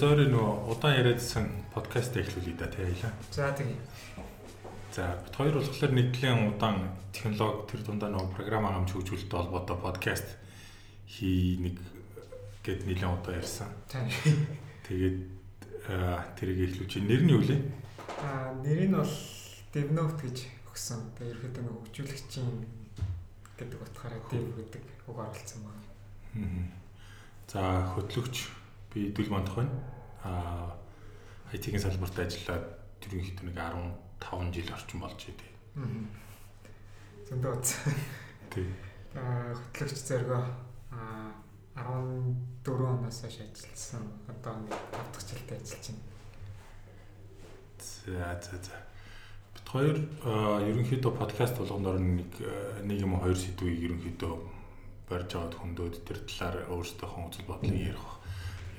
зөөрийн нөө удаан яриадсан подкаст эхлүүлээ да тий хоёлаа. За тэгье. За бид хоёр болохоор нэгдлийн удаан технологи тэр дундаа нөгөө програм хангамж хөгжүүлэлттэй холбоотой подкаст хий нэг гэд нэлээд удаа ярьсан. Тэгээд тэрийг эхлүүлж нэр нь юу лээ? Аа нэр нь бол DevNote гэж өгсөн. Тэгээд ерөөдөө нэг хөгжүүлэгчийн гэдэг утгаараа Dev гэдэг үг оролцсон байна. За хөтлөгч би Дүл Мандах байна. Аа IT-ийн салбарт ажиллаад ерөнхийдөө нэг 15 жил орчим болж идэв. Зөндөө утсан. Тий. Аа хөтлөгч зэрэгөө аа 14 оноос хойш ажилласан. Одоо нэг 5 дахь жилдээ ажиллаж байна. За за за. Бид хоёр ерөнхийдөө подкаст болгоноор нэг нэг юм хоёр сэдвийг ерөнхийдөө барьж аваад хөндөөд тэр талаар өөрсдийнхөө үзэл бодлыг ярих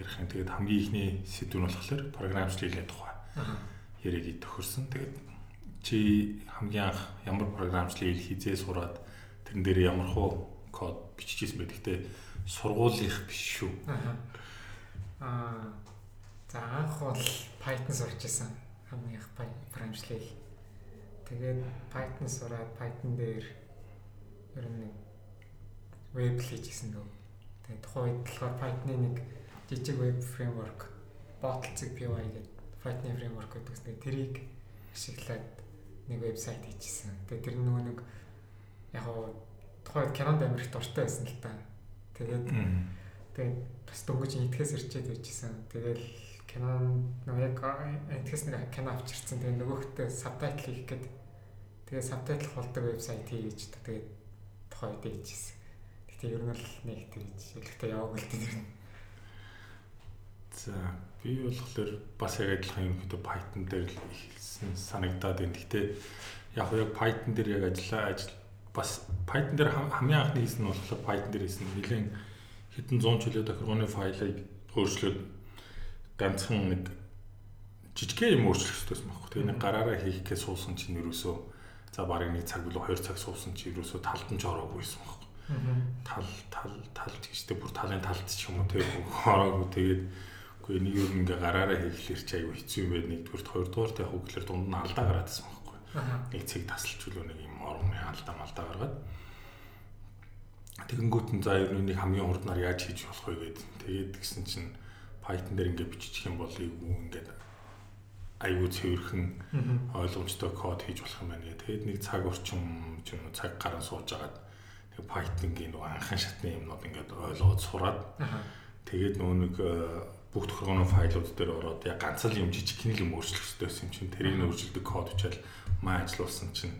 юм. Тэгээд хамгийн ихний сэдв нь болохоор програмчлалын тухай яриг тохирсон. Тэгээд чи хамгийн анх ямар програмчлалыг хизээ сураад тэрэн дээр ямар хуу код биччихсэн бэ? Гэхдээ сургуулийнх биш шүү. Аа за анх бол Python сурч байсан. Хамгийн анх програмчлал. Тэгээд Python сураад Python дээр ер нь веб хийжсэн дөө. Тэгээд тухайн үед болохоор Python-ы нэг жижиг веб фреймворк Bottle CPY гэдэг Python framework гэдэг үстэй тэрийг ашиглаад нэг вебсайт хийчихсэн. Тэгээ тэр нөгөө нэг яг гоо тухайд Canon Америк дуртай байсан л та. Тэгээд тэгээд бас дөнгөж итгэс ирчээд байжсэн. Тэгэл Canon нөгөө яг итгэс нэг Canon авчирсан. Тэгээ нөгөөхтөө subtitle хийх гээд тэгээ subtitle болдог вебсайт хийж тэгээд тухайд хийжсэн. Гэтэ ер нь л нэг хийж. Гэхдээ яваг л тэр. За би болохоор бас яг адилхан юм хэд Python дээр л ихэлсэн санагдаад байна. Гэхдээ яг яг Python дээр яг ажиллаа ажил бас Python дээр хамгийн анхны хийсэн нь болохоор Python дээр хийсэн. Нилээн хэдэн 100 жилийн тохиргооны файлыг өөрчлөөд ганцхан нэг жижигхэн юм өөрчлөх хэрэгтэй байсан байхгүй. Тэгээ нэг гараараа хийхгээ суусан чинь ерөөсөө за барыг нэг цаг билүү 2 цаг суусан чинь ерөөсөө талдан ч ороогүй байсан байхгүй. Тал тал тал гэжтэй бүр талын талд ч юм уу тэгээ ороогүй тэгээд Үгүй нэг юм ингээ гараараа чи аюу хэцүү юм байна. Нэгдүгээр хоёрдугаар яг үгээр дунд нь алдаа гараадсан байхгүй. Нэг цэг тасалч үлөө нэг юм орны алдаа малдаа гаргаад. Тэгэнгүүт нь за ер нь нэг хамгийн хурднаар яаж хийж болох вэ гээд тэгээд гисэн чинь Python дээр ингээ биччих юм бол ингээд аюу цэвэрхэн ойлгомжтой код хийж болох юм байна гэ. Тэгээд нэг цаг орчим ч юм уу цаг гарan сууж агаад тэгээд Python-гийн нэг анхан шатны юмнууд ингээд ойлгоод сураад тэгээд нөө нэг бүх тохиргооны файлууд дээр ороод яг ганц л юм жижиг хин юм өөрчлөх хэрэгтэй байсан юм чинь. Тэрийг өөрчилдөг код бичээл маа ажиллуулсан чинь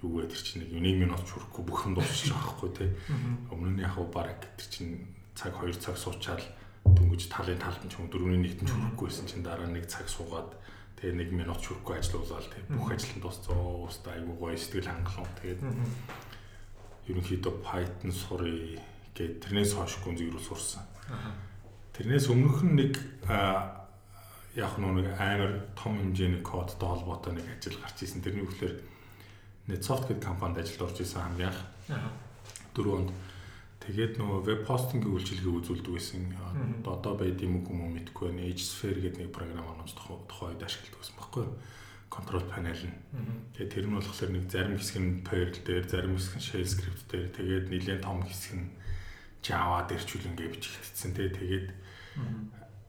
юу вэ тэр чинь нэг нэг минут ч хүрэхгүй бүх юм дуусчих байхгүй тий. Өмнө нь яг баг тэр чинь цаг 2 цаг суучаал дөнгөж талын талд нь ч юм 4-ний нэгт нь хүрэхгүй байсан чинь дараа нэг цаг суугаад тэгээ нэг минут ч хүрэхгүй ажиллаулаад тий бүх ажил нь дуусцаа уустаа айгуу гоё сэтгэл хангалуун. Тэгээд ерөнхийдөө Python сурыг гээд тэрнээс хойш гүн зэрэг сурсан. Тэрнээс өмнөх нэг яг нэг амар том хэмжээний кодтой холбоотой нэг ажил гарч ирсэн. Тэрний үгээр NetSoft гэдэг компанид ажилд орж исэн хамгийн анх. Дөрөв онд. Тэгээд нөгөө веб хостингийн үйлчилгээ үзүүлдэг байсан. Одоо байд юм уу юм мэдэхгүй байна. HSphere гэдэг нэг програм онож тухайд ашигладаг байсан байхгүй юу? Control panel нь. Тэгээд тэр нь болохоор нэг зарим хэсэг нь Perl дээр, зарим хэсэг нь Shell script дээр, тэгээд нэлээд том хэсэг нь Java дээр ч үл ингээ бичигдсэн. Тэгээд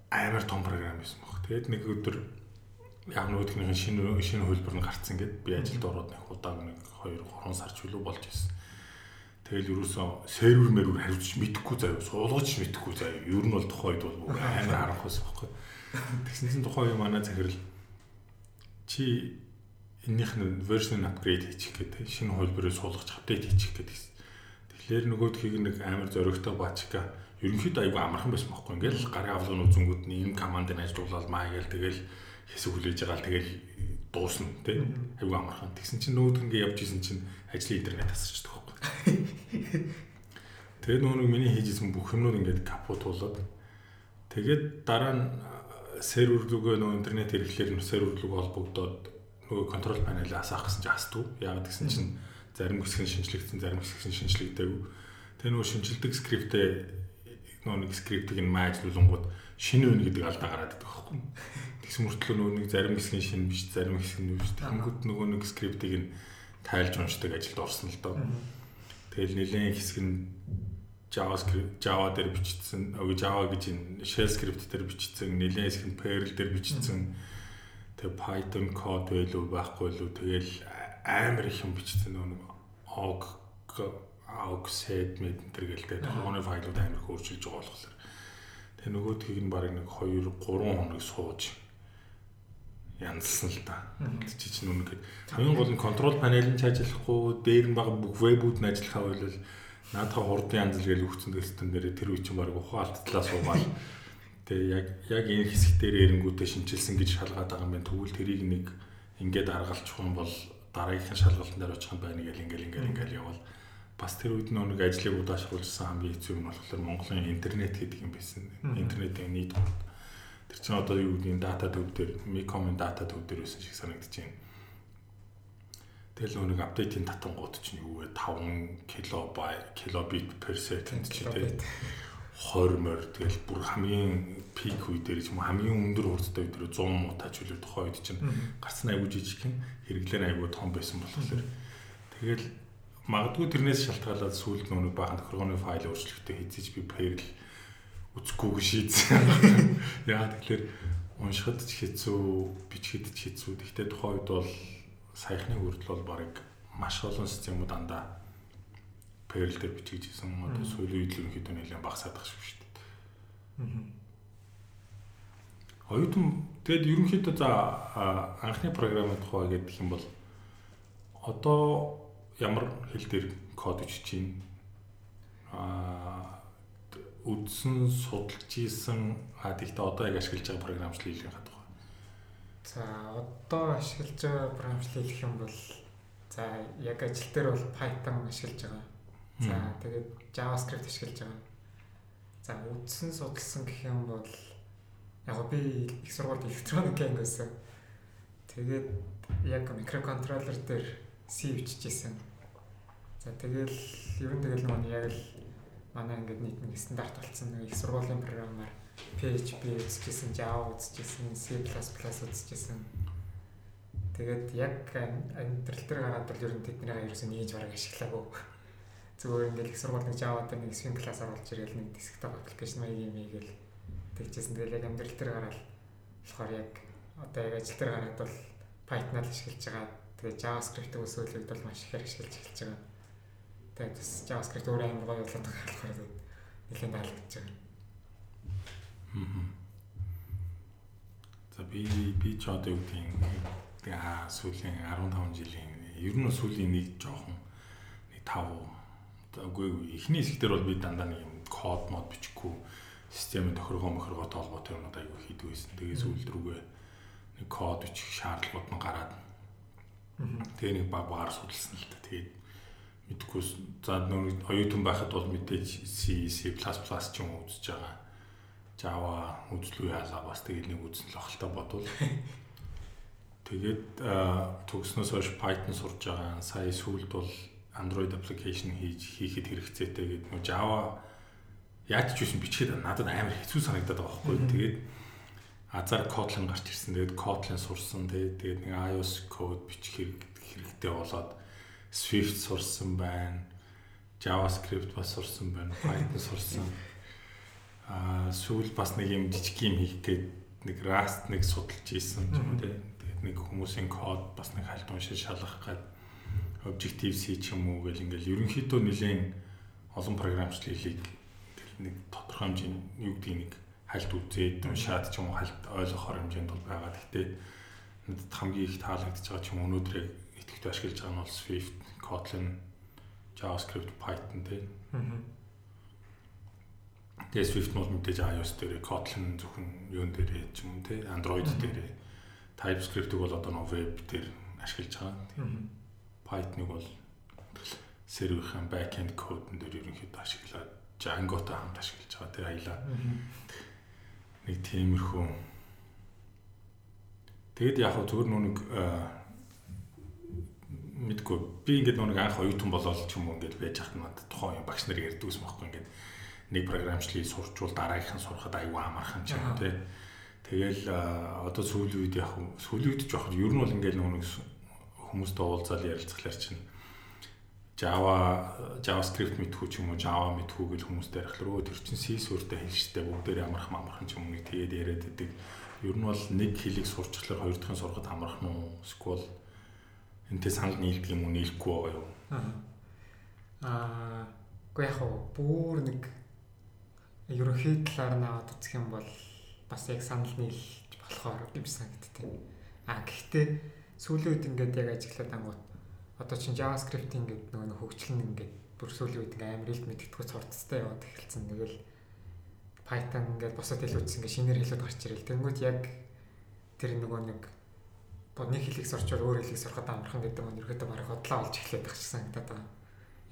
амар том програм байсан баг. Тэгээд нэг өдөр яг нөгөөдхнийхэн шинэ шинэ хөлбөр нь гарцсан гэд би ажилд ороод нэг удааг нэг 2 3 сар ч үлээ болж ирсэн. Тэгэл юусэн сервер мэрвэр хариуцж мэдэхгүй заяа суулгаж мэдэхгүй заяа. Ер нь бол тухайд бол амар харанхуйс байхгүй. Тэгсэн чинь тухайн үе манай захирал чи эннийх нь version upgrade хийчих гэдэг шинэ хөлбөрөө суулгаж апдейт хийчих гэдэг. Тэгэхээр нөгөөдхийг нэг амар зоригтой бачка ерөнхийдөө айгүй амархан байсан байхгүй ингээл гарын авлагын үзэнгүүд нь ийм командыг ажиллуулаад маа гээл тэгэл хэсэг хүлээж байгаа л тэгэл дуусна тий айгүй амархан. Тэгсэн чинь нүүд ингээ явж исэн чинь ажлын интернет тасарчдаг байхгүй. Тэгээ нүүн миний хийжсэн бүх юмнууд ингээд капутуулаад тэгээд дараа нь сервер рүүгээ нөө интернет хэрэглэхээр сервер рүү холбогдоод нөгөө контрол панель асаах гэсэн чинь астуу яагаад гэсэн чинь зарим хэсэг нь шинжлэгдсэн зарим хэсэг нь шинжлэгдээгүй тэгээ нөгөө шинжилдэг скриптээ нөө нэг скриптийг нь маажлуулангууд шинэ үн гэдэг алдаа гараад байдаг байхгүй. Тэгс мөртлөө нөө нэг зарим хэсгийн шинэ биш, зарим хэсэг нь биш. Тэнгүүд нөгөө нэг скриптийг нь тайлж уншдаг ажилд орсон л доо. Тэгэл нэлээд хэсэг нь JavaScript Java дээр бичигдсэн, өө Java гэж энэ shell script дээр бичигдсэн, нэлээд хэсэг нь Perl дээр бичигдсэн. Тэгээ Python код байлуу байхгүй лүү. Тэгэл амар их юм бичсэн нөгөө og og set мэд энэ төр гэлтэй тооны файлууд амар хөөрчилж байгаа болохоор тэгээ нөгөөдгийг нь баг нэг 2 3 хоног сууж янзлсан л да. Чи чинь үнэ гээд хамгийн гол нь контрол панель нь ажиллахгүй дээр нь баг бүх вебүүд нь ажиллахаа бол наадах хурдан янзл гэж өгцөн гэсэн дээр тэр үе чинь баг ухаалт талаас суугаад тэгээ яг яг энэ хэсэг дээр эренгүүтээ шинчилсэн гэж шалгаад байгаа юм байна. Тэгвэл тэрийг нэг ингээд аргалчих юм бол дараагийнхын шалгалтын дээр очих юм байна гэл ингээл ингээл ингээл явал бас тэр үед нэг ажлыг удаашруулсан хамгийн хэцүү юм болохоор Монголын интернет гэдэг юм байсан. Интернетийн нийт хурд. Тэр чинь одоо юу гэдгийг дата төв дээр, Micom-ын дата төв дээр байсан шиг санагдаж байна. Тэгэл нэг апдейтийн татангууд чинь юу вэ? 5 килобайт, килобит per second ч тийм 20 морь тэгэл бүр хамгийн пик үе дээр ч юм хамгийн өндөр хурдтай үе дээр 100 муу тач үлээ тухай үед чинь гарсан аягүй жижиг юм хэрэглэн аягүй том байсан болохоор тэгэл магадгүй тэрнээс шалтгаалаад сүүлд нүг баахан тохиргооны файл өөрчлөлтөд хийцэж би Perl үзэхгүйг шийдсэн. Яа тэгэхээр уншихад ч хэцүү, бичихэд ч хэцүү. Гэхдээ тухайн үед бол саяхны хүртэл бол баг маш олон системүүд дандаа Perl дээр бичигдсэн. Одоо сүүлийн үед л ерөнхийдөө нэлээд багасаад байгаа шүү дээ. Аа. Оюутан тэгэд ерөнхийдөө за анхны програмын тухай гэдэг юм бол одоо ямар хэл дээр код бичиж чинь аа үдсэн судалж ийсэн а тэгтээ одоо яг ашиглаж байгаа програмчлалын хад тухай. За одоо ашиглаж байгаа програмчлал хэлэх юм бол за яг ажил дээр бол Python ашиглаж байгаа. За тэгээд JavaScript ашиглаж байгаа. За үдсэн судалсан гэх юм бол яг би их сургуульд электроник анги байсан. Тэгээд яг микроконтроллер дээр C бичижсэн. За тэгэл ер нь тэгэл нөгөө яг л манай ингээд нийт нэг стандарт болсон нэг их сургуулийн програмаар PHP үзчихсэн, Java үзчихсэн, C++ үзчихсэн. Тэгээд яг амьдрал дээр гараад бол ер нь тэдний ерөөсөө нэгж бараг ашиглаагүй зүгээр ингээл их сургууль нэг Java дээр нэг swing class оруулж ирээл нэг desktop application маяг юм ийгэл тэгчихсэн. Тэгэл яг амьдрал дээр гараад болохоор яг одоо яг ажил дээр гараад бол Python-аар ашиглаж байгаа. Тэгээ JavaScript-ийг өсөөлөд бол маш ихээр ашиглаж эхэлж байгаа. Тэгээд бас JavaScript өөр амар гоё болоод байгаа болохоор нэлээд таалагдж байгаа. За би би ч одоо юу гэдэг тэгээ сүүлийн 15 жилийн ер нь сүүлийн нэг жоохон нэг 5 Үгүй эхний хэсгээр бол би дандаа нэг юм код мод бичихгүй системийн тохиргоо мохиргоотой холбоотой юмнууд аягүй хийдэг байсан. Тэгээ сүүлд рүүгээ нэг код бичих шаардлагууд нь гараад тэгээ нэг баг багаар судалсан л та. Тэгээд мэдгүй за нэг оюутан байхад бол мэдээж C, C++ ч юм үзэж байгаа. Java үзлүү яалаа бас тэгээд нэг үзэн л ахaltaа бодвол Тэгээд төгснөөс хойш Python сурж байгаа. Сая сүүлд бол Android application хийж хийхэд хэрэгцээтэй гэдэг нөө Java яаж ч юусэн бичгээд надад амар хэцүү санагдаад байгаа байхгүй. Тэгээд азар Kotlin гарч ирсэн. Тэгээд Kotlin сурсан. Тэгээд нэг iOS code бичих хэрэгтэй болоод Swift сурсан байна. JavaScript бас сурсан байна. Python сурсан. Аа сүүл бас нэг юм жижиг юм хийх гээд нэг Rust нэг судалж ийсэн юм тийм. Тэгээд нэг хүмүүсийн код бас нэг хальт уншиж шалгах гэдэг Objective C ч юм уу гэл ингээл ерөнхийдөө нэлээд олон програмчлалыг нэг тодорхой хэмжээний юу гэдгийг нэг хальт үзээд уншаад ч юм уу хальт ойлгохоор хэмжээнд бол байгаа. Гэхдээ надад хамгийн их таалагдж байгаа ч юм өнөөдөр яг идэвхтэй ашиглаж байгаа нь бол Swift, Kotlin, JavaScript, Python тийм. Тэгээ Swift бол мэдээж iOS дээр, Kotlin зөвхөн юун дээр ч юм те Android дээр. TypeScript-ийг бол одоо нөө веб дээр ашиглаж байгаа. Python-ыг бол серверийн backend code-н дээр ерөнхийдөө ашиглаад Django-тай хамт ашиглаж байгаа. Тэр аялаа. Нэг тиймэрхүү. Тэгэд яг хөө зөвөр нүг мэдгүй би ингээд нүг анх оюутан болоод ч юм уу ингээд байж хат надад тухайн багш нар ярьдаг юм байхгүй ингээд нэг програмчлалыг сурчвал дараагийнх нь сурахад аюу амархан ч юм тий. Тэгэл одоо сүүлийн үед яг сүүлийн үед жоох ер нь бол ингээл нэг хүмүүстэй уулзаал ярилцахлаар чинь Java JavaScript мэдхүү ч юм уу Java мэдхүү гэл хүмүүстэй ярихлаар өө тэр чинь C суурьтай хэл штэ бүгдээрээ амархан амархан ч юм уу тэгээд яриад байдаг. Ер нь бол нэг хэлийг сурчлахаар хоёр дахь нь сурахад амархан уу? Эсвэл энтэй санал нийлдэг юм уу нийлэхгүй байгаа юу? Аа үгүй яг хоо бүр нэг ерөнхий талаар наваад үзэх юм бол бас яг санал нийлж болохоор юм санагдтыг. А гэхдээ сүүлийн үед ингээд яг ажиглаад ангууд одоо чинь JavaScript ингээд нөгөө хөгжил нь ингээд бүр сүүлийн үед ингээд амар илт мэдгэдэггүй цурцтай яваад эхэлсэн. Тэгэл Python ингээд бусад хэлүүдс ингээд шинээр хэлүүд гарч ирэл. Тэнгүүд яг тэр нөгөө нэг нэг хэлийг сурчвал өөр хэлийг сурахад амархан гэдэг нь ерөөдөө бараг бодлоо олж эхлэх шиг санагдаад байгаа.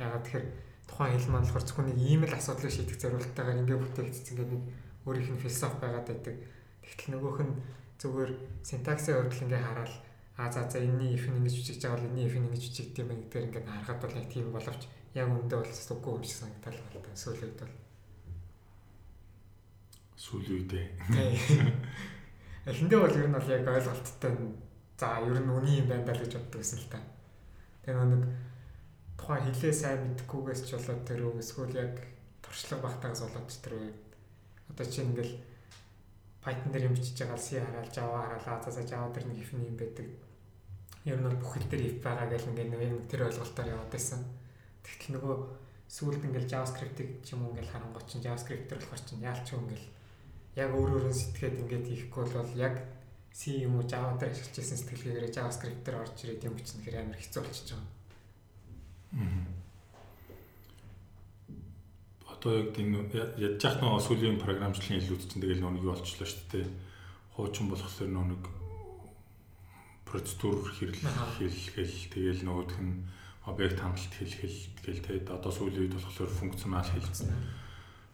Ягаад тэгэхээр тухайн хэл маань болохоор зөвхөн нэг ийм л асуудлыг шийдэх зорилготойгоор ингээд бүтээгдсэн ингээд нэг өөрийнх нь философи байгаад байдаг. Тэгтэл нөгөөх нь зүгээр синтаксийн өргөл ингээд хараад а за за энэний if ингэж бичиж байгаа бол энэний if ингэж бичигдэх юм байна гэдгээр ингээд харахад бол яг тийм боловч яг үндэ бол үгүй юм шиг санагдал байна та сүүлийн үед бол. Сүүлийн үедээ. Эхэндээ бол ер нь бол яг ойлголттой за ер нь үний юм байна даа гэж боддог гэсэн л та. Тэгээ нэг тухайн хилээ сайн мэдхгүйгээс ч болоод тэр эсвэл яг туршлага багтаагаас болоод ч тэр одоо чинь ингээл Python дээр юм бичиж байгаа C хараал Java хараал за за Java дээр нэг if юм байдаг ер нь бол бүх хэл дээр if байгаа гэл ингээд нэг тэр ойлголтоор яваад байсан. Тэгтэл нөгөө сүүлд ингээд JavaScript-ийг ч юм уу ингээд харангуй чинь JavaScript дээр болохоор чинь яалч юм ингээд яг өөр өөрөөр сэтгэхэд ингээд хийхгүй бол яг C юм уу Java дээр ашиглаж байсан сэтгэлгээгээр JavaScript дээр орж ирээд юм бичнэ гэхээр амар хэцүү болчихж байгаа. Одоо яг тийм ядж яах нэг сүүлийн програмчлалын хэлүүд чинь тэгэл нэг юу болчихлоо шүү дээ. Хуучин болохоор нэг процедур хэрэглэл тэгэл нөгөөх нь объект хангалт хэлхэл тэгэл тэгээд одоо сүүлийн үед болохоор функционал хэлсэн.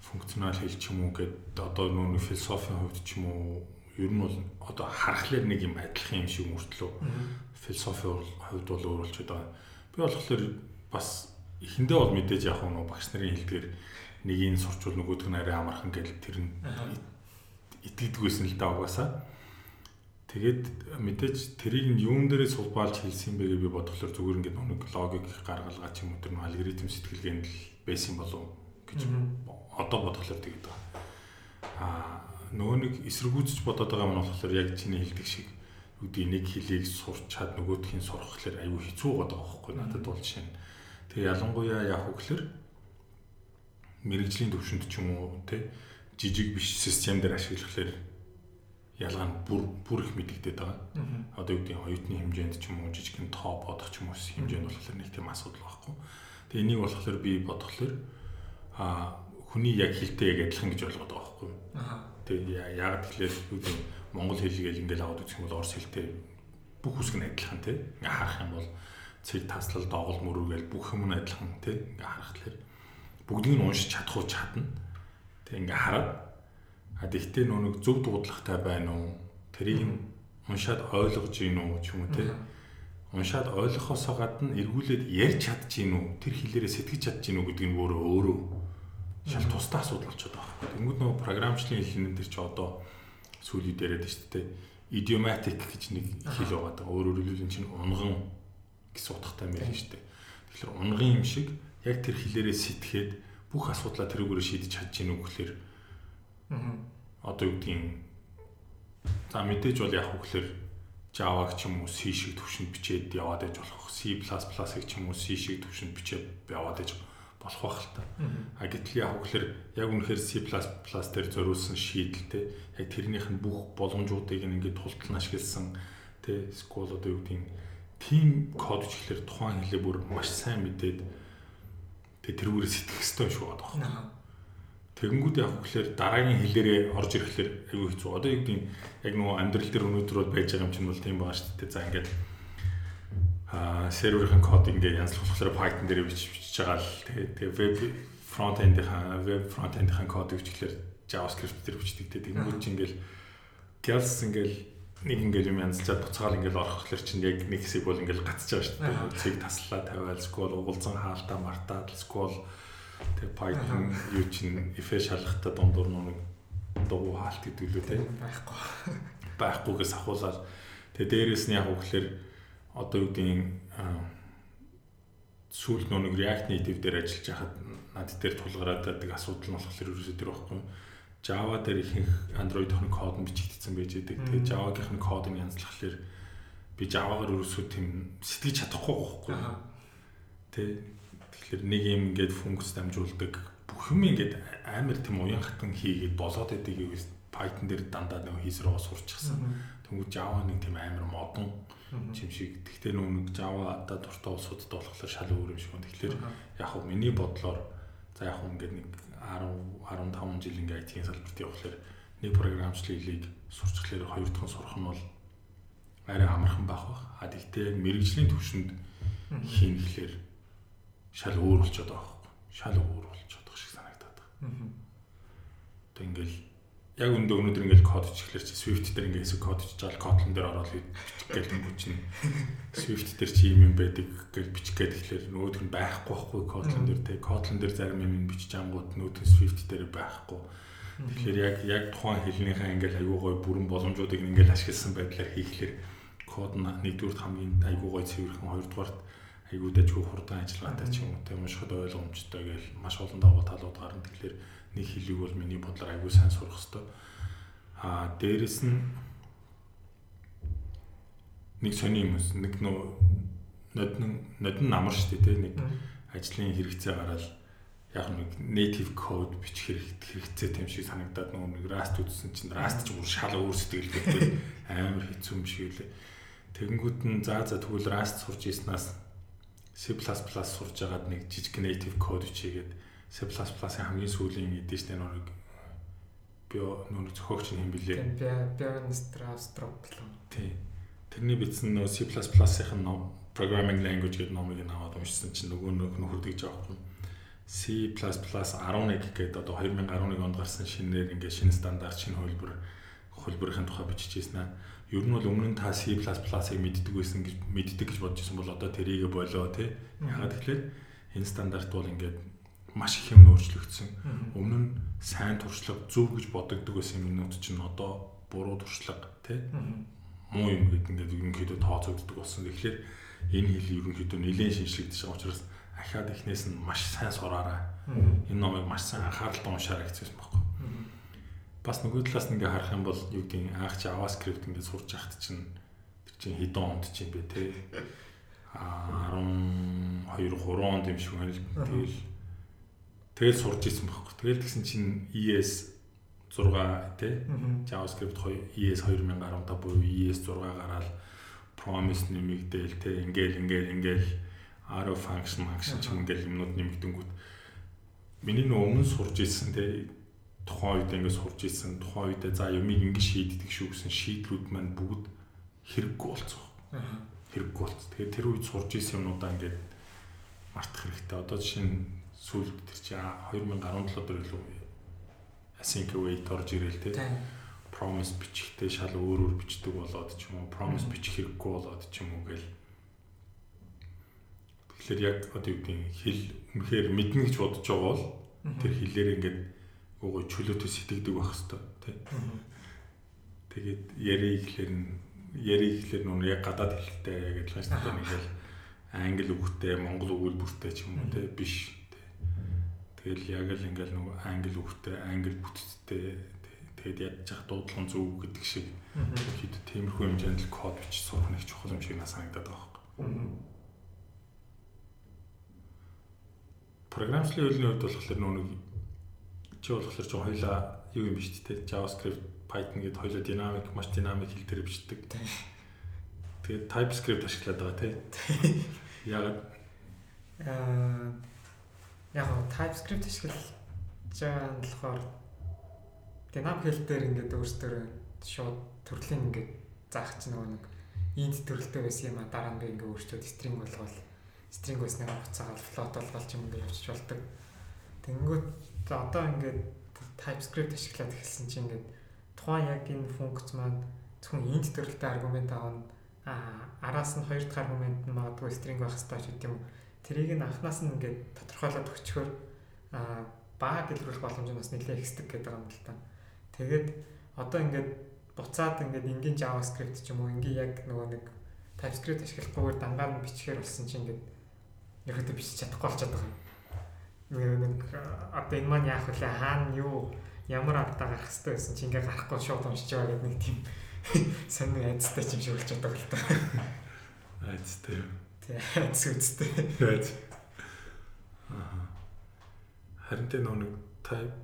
Функционал хэл ч юм уу гэд одоо нүүн философийн хувьд ч юм уу ер нь бол одоо харахаар нэг юм адилхан юм шиг мөртлөө философийн хувьд бол өөрөлж байгаа. Би болохоор бас эхэндээ бол мэдээж яг нэг багш нарын хэлдгээр нэг ин сурчвал нөгөөх нь арай амархан гэл тэр нь итгэдэггүйсэн л да угаасаа. Тэгээд мэдээж тэрийг нь юун дээрээ сулбаалж хэлсэн бэ гэж би бодглохлоор зүгээр ингээд нэг логик гаргалгаа ч юм уу тэр нэг алгоритм сэтгэлгээнд л байсан болов гэж одоо бодглохлоор тэгээд байгаа. Аа нөгөө нэг эсэргүүцэж бодоод байгаа юм болохоор яг чиний хэлдэг шиг үгүй нэг хэлийг сурч чад нөгөөдхийн сурахлаар аюу хэцүү байгаа байхгүй надад бол жишээ нь. Тэгээ ялангуяа яг хөглөр мэрэгжлийн төвшөнд ч юм уу те жижиг биш систем дээр ашиглахлаар ялгаа нь бүр бүр их мэдэгдээд байгаа. Одоо юу гэдэг оюутны хэмжээнд ч юм уу жижигхэн тоо бодох ч юм уу хэмжээнд болохоор нэг тийм асуудал байхгүй. Тэгээ энийг болохоор би бодглохлоор а хүний яг хэлтэй яг адилхан гэж ойлгоод байгаа байхгүй. Тэгээ яг тэгэхээр юу гэдэг монгол хэлгээл ингээл аваад үзэх юм бол орос хэлтэй бүх үсэг нь адилхан тий. Ингээ харах юм бол цэг таслал доогол мөрөөгөл бүх юм нь адилхан тий. Ингээ харах тэгэхээр бүгдийг нь уншиж чадах уу чадна. Тэг ингээ хараад А тэгтээ нөө зөв дуудлагатай байна уу? Тэрийг уншаад ойлгож гин үү ч юм уу те. Уншаад ойлгохоосоо гадна эргүүлээд ярьж чадчих гин үү? Тэр хэлээрээ сэтгэж чадчих гин үү гэдэг нь өөрөө өөрөө шал тусдаа асуудал болчиход байгаа. Тэнгүүд нөгөө програмчлалын хэлнэн дээр чи одоо сүүлийн дээрээд шүү дээ. Idiomatic гэж нэг хэл байгаа. Өөрөөр хэлбэл чинь унган гэсэн утгатай юм байна шүү дээ. Тэгэхээр унган юм шиг яг тэр хэлээрээ сэтгээд бүх асуудлаа тэрүүгээр шийдэж чадж гин үү гэхээр одоо юу гэдгийг за мэдээж бол яг хөглөр Java-г ч юм уу C шиг төвшөнд бичээд яваад иж болох C++-ыг ч юм уу C шиг төвшөнд бичээд яваад иж болох байх л та. А гэтэл яг хөглөр яг үнэхээр C++ дээр зориулсан шийдэлтэй яг тэрнийх нь бүх боломжуудыг ингээд тултал ашигласан тэ SQL одоо юу гэдгийг team код бичлэр тухайн хэлээ бүр маш сайн мэдээд тэ тэрүүгээр сэтгэх хэрэгтэй шүү байгаа. Тэгэнгүүт яг хөглөр дараагийн хэлээрээ орж ирэхлээр айгүй хэцүү. Одоо юу гэдэг яг нөгөө амьдрал дээр өнөөдөр бол байж байгаа юм чинь бол тийм байгаа шүү дээ. За ингээд аа серверийн код ингээд янзлах болохоор Python дээр бичиж бичиж байгаа л тэгээ тэгээ веб фронтендийнхаа веб фронтендийнхаа код бичлэр JavaScript дээр бичдэг тэгээ тэгэнгүүт чинь ингээд Gals ингээд нэг ингээл юм янзчаад буцагаал ингээл орохлоор чинь яг нэг хэсэг бол ингээл гацж байгаа шүү дээ. Цэг таслаа тавиал скол угуулсан хаалтаа мартаад скол Тэгээ Python юу чинь if шалгахтаа дундуур нэг дугуй хаалт гэдэг лүү те байхгүй. Байхгүйгээс ахуулаад тэгээ дээрэс нь яг үгээр одоо юу гэдгийг сүүл нэг React Native дээр ажиллаж байхад над дээр тулгараад байдаг асуудал нь болохоор ерөөсөө тэр байхгүй. Java дээр ихэнх Android хоног код нь бичигдсэн байж байдаг. Тэгээ Java-гийнх нь код нь янзлахлаар би Java-гаар ерөөсөө тийм сэтгэж чадахгүй байхгүй. Тэ тэгэхээр нэг юм ингээд функц дамжуулдаг бүх юм ингээд амар тийм уян хатан хийгээд болоод байдаг юм Python дээр дандаа нэг хийсрээ сурчихсан. Тэнгүүд Java нэг тийм амар модон юм шиг. Гэхдээ нүг Java да дуртай улсуудад болохоор шал өөр юм шиг байна. Тэгэхээр яг хөө миний бодлоор за яг хөө ингээд нэг 10 15 жил ингээд IT-ийн салбарт явхлаар нэг програмчлалыг сурчлахлаар хоёр дахь нь сурах нь бол арай амархан байх бах. А тэгтээ мэрэгжлийн төвшөнд хийн гэхлээр шал өөр болчиход байгаа байхгүй. Шал өөр болчиход байгаа шиг санагдаад байгаа. Тэг ингээл яг өндөө өнөөдөр ингээл код хийхлээр чи Swift дээр ингээ хэсэг код хийж байгаа Kotlin дээр ороод бичих гээл юм чинь Swift дээр чи юм юм байдаг гэж бичих гээд тэгэхээр нөгөөх нь байхгүй байхгүй Kotlin дээр те Kotlin дээр зарим юм бичиж ангууд нөгөөх нь Swift дээр байхгүй тэгэхээр яг яг тухайн хэлнийхээ ингээл аягүй гой бүрэн боломжуудыг ингээл ашигласан байдлаар хийхлээр код нь нэгдүгürt хамгийн аягүй гой цэвэрхэн хоёрдугаарт аягүй дэжгүй хурдан ажиллагаатай ч юм уу те уншихад ойлгомжтой гэж маш олон давуу талууд гарна тэгэхээр нэг хэлийг бол миний бодлоор аягүй сайн сурах хэрэгтэй. Аа дээрэс нь нэг сони юм нэг нөө нодн нодн намар шүү дээ нэг ажлын хэрэгцээ гараад яг нэг native code бичих хэрэгцээ тийм шиг санагдаад нөгөө нэг Rust үзсэн чинь Rust ч бүр шал өөр сэтгэлтэй амар хэцүү юм шиг үлээ. Тэгэнгүүт нь за за тэгвэл Rust сурч ийснаас C++ сурж агаад нэг жижиг native code бичигээд C++-ийн хамгийн сүүлийн тэ нэг би нөр зохиогч юм билээ. Тийм Bjorn Strastrup л. Тийм. Тэрний бичсэн нөө C++-ийн ном programming language гэдэг номыг наваад уншсан чинь нөгөө нөх нөхөрдөж юм. C++ 11 гэдэг одоо 2011 онд гарсан шинээр ингээд шинэ стандарт шинэ хөлбөр хөлбөрийн тухай бичижсэн аа. Ер нь бол өмнө нь та C++-ыг мэддэг байсан гэж мэддэг гэж бодож байсан бол одоо тэрийг болоо тий. Ягаад тэгэхээр энэ стандарт бол ингээд маш их юм өөрчлөгдсөн. Өмнө нь сайн туршлага зөв гэж бодогддог байсан юмнууд чинь одоо буруу туршлага тий муу юм гэдэг ингээд ерөнхийдөө тооцогддог болсон. Тэгэхээр энэ хэл ерөнхийдөө нэлээд шинжлэгдэж байгаа учраас ахаад эхнээс нь маш сайн сураарай. Энэ номыг маш сайн анхааралтай уншаарай гэсэн юм байна. Бас нөгөө талаас нь ингээд харах юм бол юу гэдэг анх JavaScript ингээд сурч яхад чинь тэр чинь хэдэн онд чинь бэ те? А 12 3 онд юм шиг байна л. Тэгэл Тэгэл сурж исэн байхгүй. Тэгэл тэгсэн чинь ES 6 тий JavaScript 2 ES 2015 буюу ES 6 гараад promise нэмэгдээл тий ингээл ингээл ингээл arrow function function ч ингээл юмнууд нэмэгдэнгүүт. Миний нөө өмнө сурж исэн тий тухайн үед ингээд сурж исэн тухайн үед за юмыг ингээд шийддэг шүү гэсэн шийдлүүд маань бүгд хэрэггүй болцсон. Хэрэггүй болц. Тэгээд тэр үед сурж исэн юмнуудаа ингээд мартах хэрэгтэй. Одоо жишээ нь сүүлд тэр чи 2017 дэх илүү async await орж ирэл те. Promise бичихтэй шал өөр өөр бичдэг болоод ч юм уу. Promise бичих хэрэггүй болоод ч юм уу гэл. Тэгэхээр яг одоо юу гэдэг хэл үнэхээр мэднэ гэж бодож байгаа бол тэр хэлээр ингээд уугүй чөлөөтэй сэтгэдэг байх хэвээр тий. Тэгээд ярий гэхлээр нь ярий гэхлээр нүн яг гадаад хэлтэй яг адилхан шүү дээ ингээл англи үгтэй монгол өгүүлбэртэй ч юм уу тий биш Тэгэл яг л ингээл нөгөө англи үгтэй, англи бүтцтэй тэгээд явах дуудлага зөв гэдэг шиг хэд тиймэрхүү хэмжээнд л код бичиж сурах нэг чухал юм шиг надад санагдаад байгаа юм. Програмчлалын хөлний хувьд болохоор нөгөө чи болохоор ч хоёлаа юу юм биш үү JavaScript, Python гэдэг хоёлоо динамик, маш динамик хэл дээр бичдэг. Тэгээд TypeScript ашиглаад байгаа тий. Ягаад аа яг нь TypeScript ашиглаж байгаа нь болохоор динамик хэл дээр ингээд өөрсдөө шууд төрлийн ингээд заах чинь нөгөө нэг int төрөлтэй байсан юм а дараа нь ингээд өөрчлөөд string болгоод string байсныг хуцаагаад float болгоод юм ингээд явчих болдог. Тэнгүүт одоо ингээд TypeScript ашиглаад эхэлсэн чинь ингээд тухайн яг энэ функц маань зөвхөн int төрөлтэй аргумент авна а араас нь хоёр дахь аргумент нь магадгүй string байх хэрэгтэй ч гэдэг юм тэрийг нь анханаас нь ингээд тодорхойлоод өгчхөөр аа баг илрүүлэх боломж нь бас нэлээд ихсдэг гэдэг юм л та. Тэгээд одоо ингээд буцаад ингээд энгийн JavaScript ч юм уу энгийн яг нөгөө нэг TypeScript ашиглахгүйгээр дангаар нь бичгээр болсон чинь ингээд ерөөдөө бичиж чадахгүй болчиход байгаа юм. Нэг одоо энэ маань яах вэ? Хаана юу ямар алдаа гарах хэрэгтэй байсан чи ингээ гарахгүй шууд уншиж байгаа гэдэг нэг тийм сонир айцтай юм шиг болчиход байгаа л та. Айцтай. Тий, айц үстэй. Айц. Аа. Харин тэ нэг type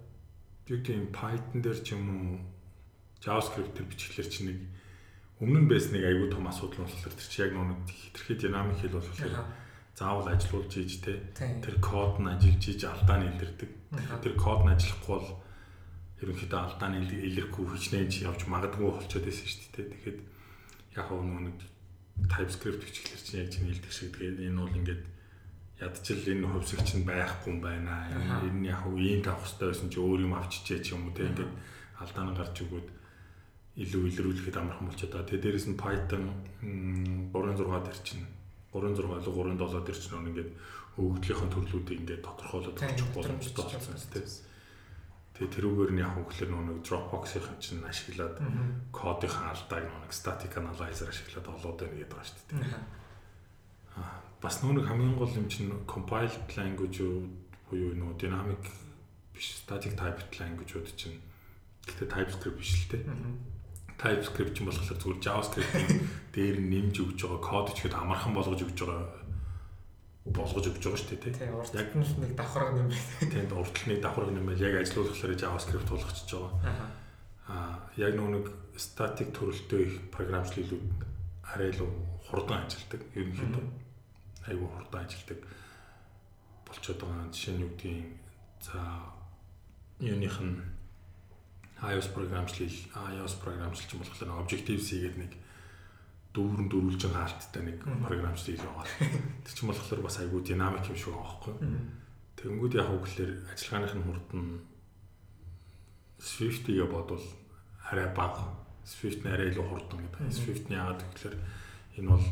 юу гэм Python дээр ч юм уу JavaScript дээр бичгэлэр чи нэг өмнө нь байсан нэг аюул том асуудал болохоор тэр чи яг нэг хитрхи динамик хэл болохоор заавал ажилуулж ийж те тэр код нь ажиллаж ийж алдаа нэлэрдэг. Тэр код нь ажиллахгүй бол ерөнхийдөө алдааны илэрхүү хичнээн чи явж магадгүй болчиход байсан шүү дээ. Тэгэхээр яг нэг TypeScript бичлэр чинь яг чинь хэлдэг шиг тэгээд энэ бол ингээд ядчил энэ хувьсгч нь байхгүй юм байна. Энэ яг уу ийм тавах хэрэгтэй байсан чи өөр юм авчижээ ч юм уу те ингээд алдааны гарч өгөөд илүү илрүүлэхэд амархан болчиход байгаа. Тэгээд дээрэс нь Python 3.6 дээр чинь 3.6 болоо 3.7 дээр чинь ингээд өгөгдлийнхэн төрлүүдийг ингээд тодорхойлоод очих боломжтой болсон тийм. Тэгээ тэрүүгээр нь яг хөглөр нэг Dropbox-ийн чинь ашиглаад кодынхаа алдааг нэг static analyzer ашиглаад олоод байна гэдэг байгаа шүү дээ. Аа бас нүүн хамгийн гол юм чинь compiled language буюу нөө dynamic биш static typed language-ууд чинь гэхдээ TypeScript биш л дээ. TypeScript ч юм болохоор зүгээр JavaScript-ийн дээр нэмж өгж байгаа код ч ихэд амархан болгож өгж байгаа болгож өгч байгаа шүү дээ тий. Яг нэг давхарга юм байна. Тийм уртл нэг давхарга байна. Яг ажилуулахлаар JavaScript болгочихж байгаа. Аа яг нэг static төрөлтөө их програмчлалууд арай л хурдан ажилдаг. Ерөнхийдөө айгүй хурдан ажилдаг болчиход байгаа. Жишээ нь юу гэдгийг за юуных нь iOS програмчлал iOS програмчлалч юм болохоор Objective-C гэдэг нэг дүүрэн дөрвөлж байгаа алттай нэг програмчлал хийж байгаа. Тэр чинь болохоор бас айгүй динамик юм шиг байгаа байхгүй. Тэнгүүд яг үгээр ажиллагааных нь хурд нь Swift-ийг бодвол арай бага. Swift нь арай илүү хурдан гэдэг. Swift-ний яагаад гэвэл энэ бол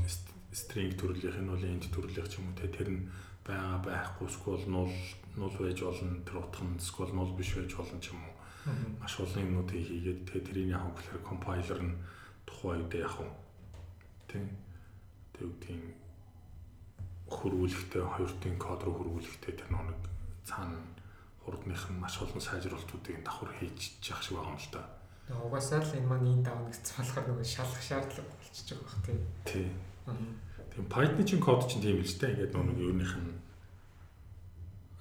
string төрлийнх энэ бол int төрлийнх ч юм уу те тэр нь байгаа байхгүй эсвэл нул нул байж болно тэр утга нь эсвэл нул биш байж болно ч юм уу. Маш олон юмнуудыг хийгээд тэгээ тэрийг яг үгээр компайлер нь тухайн үед яг нь тийм тэгвдгийн хөрвүүлэхтэй хоёр тийн код руу хөрвүүлэхтэй тэр нэг цаана хурдных нь маш олон сайжруулалтуудыг давхар хийж яах шиг байгаа юм л да. Угаасаа л энэ маань энэ давна гэсэн болохоор нөгөө шалах шаардлага болчихж байгаа бах тийм. Тийм. Тийм Python чинь код чинь тийм л ч та ингээд нөгөө юуных нь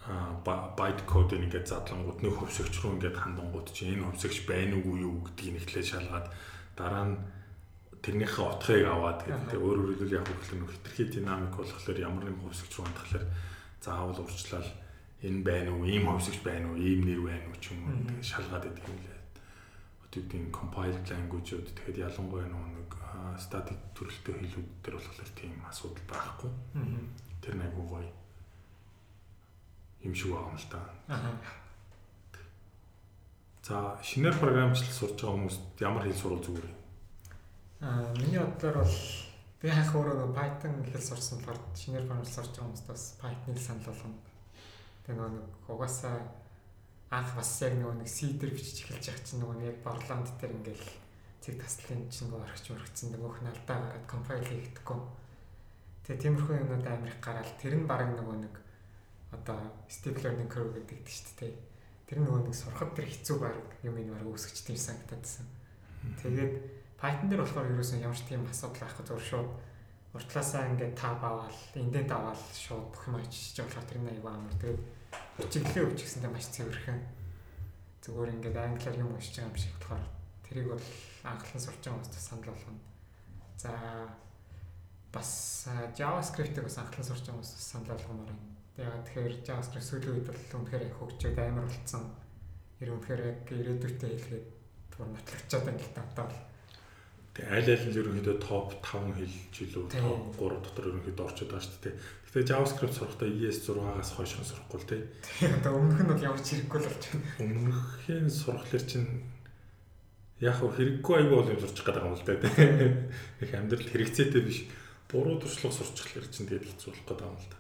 байт кодыг ингээд задлангууд нэг хөвсөгч рүү ингээд хандангууд чинь энэ хөвсөгч байна уугүй юу гэдгийг нэхлээ шалгаад дараа нь тэрнийхээ утгыг аваад тэгээд өөрөөр хэлбэл яг хөглөн нөх хитрхи динамик болохоор ямар нэгэн хувьсгч руу хандхаар заавал урьдчилал энэ байна уу, ийм хувьсгч байна уу, ийм нэр байна уу ч юм уу тэгээд шалгаад байдаг юм лээ. Өдөртийн compiled language-ууд тэгэхэд ялангуяа нэг static төрөлтөө хэлүүд дээр болохоор тийм асуудал байхгүй. Тэр нэг гоё юм шиг байгаа юм л да. За шинээр програмчлал сурж байгаа хүмүүст ямар хэл сурвал зүгээр юм? Аа миний бодлоор бол би ханх өөрөө нэг Python хэл сурсан болохоор шинээр програм сурч байгаа хүмүүст бас Python-ыг санал болгоно. Тэгээ нэг угаасаа анх бас яг нэг C дээр бичиж эхэлж байгаа чинь нөгөө яг Borland дээр ингээл цэг таслын чинь нөгөө орхич өргөцсөн нөгөөх нь алдаа гараад compile хийгдэхгүй. Тэгээ тиймэрхүү юмнууд Америк гараад тэр нь баг нөгөө нэг одоо steep learning curve гэдэг шүү дээ. Тэр нөгөө нэг сурахад тэр хэцүү баг юм энэ баг үүсгэж тийм санагдаад байна. Тэгээд Python дээр болохоор ерөөсөн ямар ч тийм асуудал байхгүй зөв шууд уртлаасаа ингээд тав аваад индент аваад шууд бүх юм очиж болохоор тэр нэг аягүй амар тэгээд өчиглээ өчгсөндөө маш цэвэрхэн зүгээр ингээд англиар юм уншиж байгаа юм шиг болохоор тэрийг бол анхлан сурч байгаа хүмүүст санал болгоно. За бас JavaScript-ийг бас анхлан сурч байгаа хүмүүст санал болгомоор байна. Тэгээд тэгэхээр JavaScript сүүлийн үед бол үнэхээр их хөгжөөд амар болцсон. Тэр үнэхээр яг ирээдүйтэй хэлгээд түр нотлогчод байна тавтаа бол Тэгээ аль аль нь ерөнхийдөө топ 5 хэл жилүү топ 3 дотор ерөнхийдөө орчод байгаа шүү дээ. Гэтэ JavaScript сурахдаа ES6-аас хойшхан сурахгүй л тий. Одоо өмнөх нь бол ямар ч хэрэггүй л болж байна. Өмнөхийн сурхлаар чинь яг хэрэггүй аягүй бол юм сурчих байгаа юм л да тий. Их амьдрал хэрэгцээтэй биш. Буруу туршлага сурчихлаар чинь тэгээд хэцүү болох байгаа юм л да.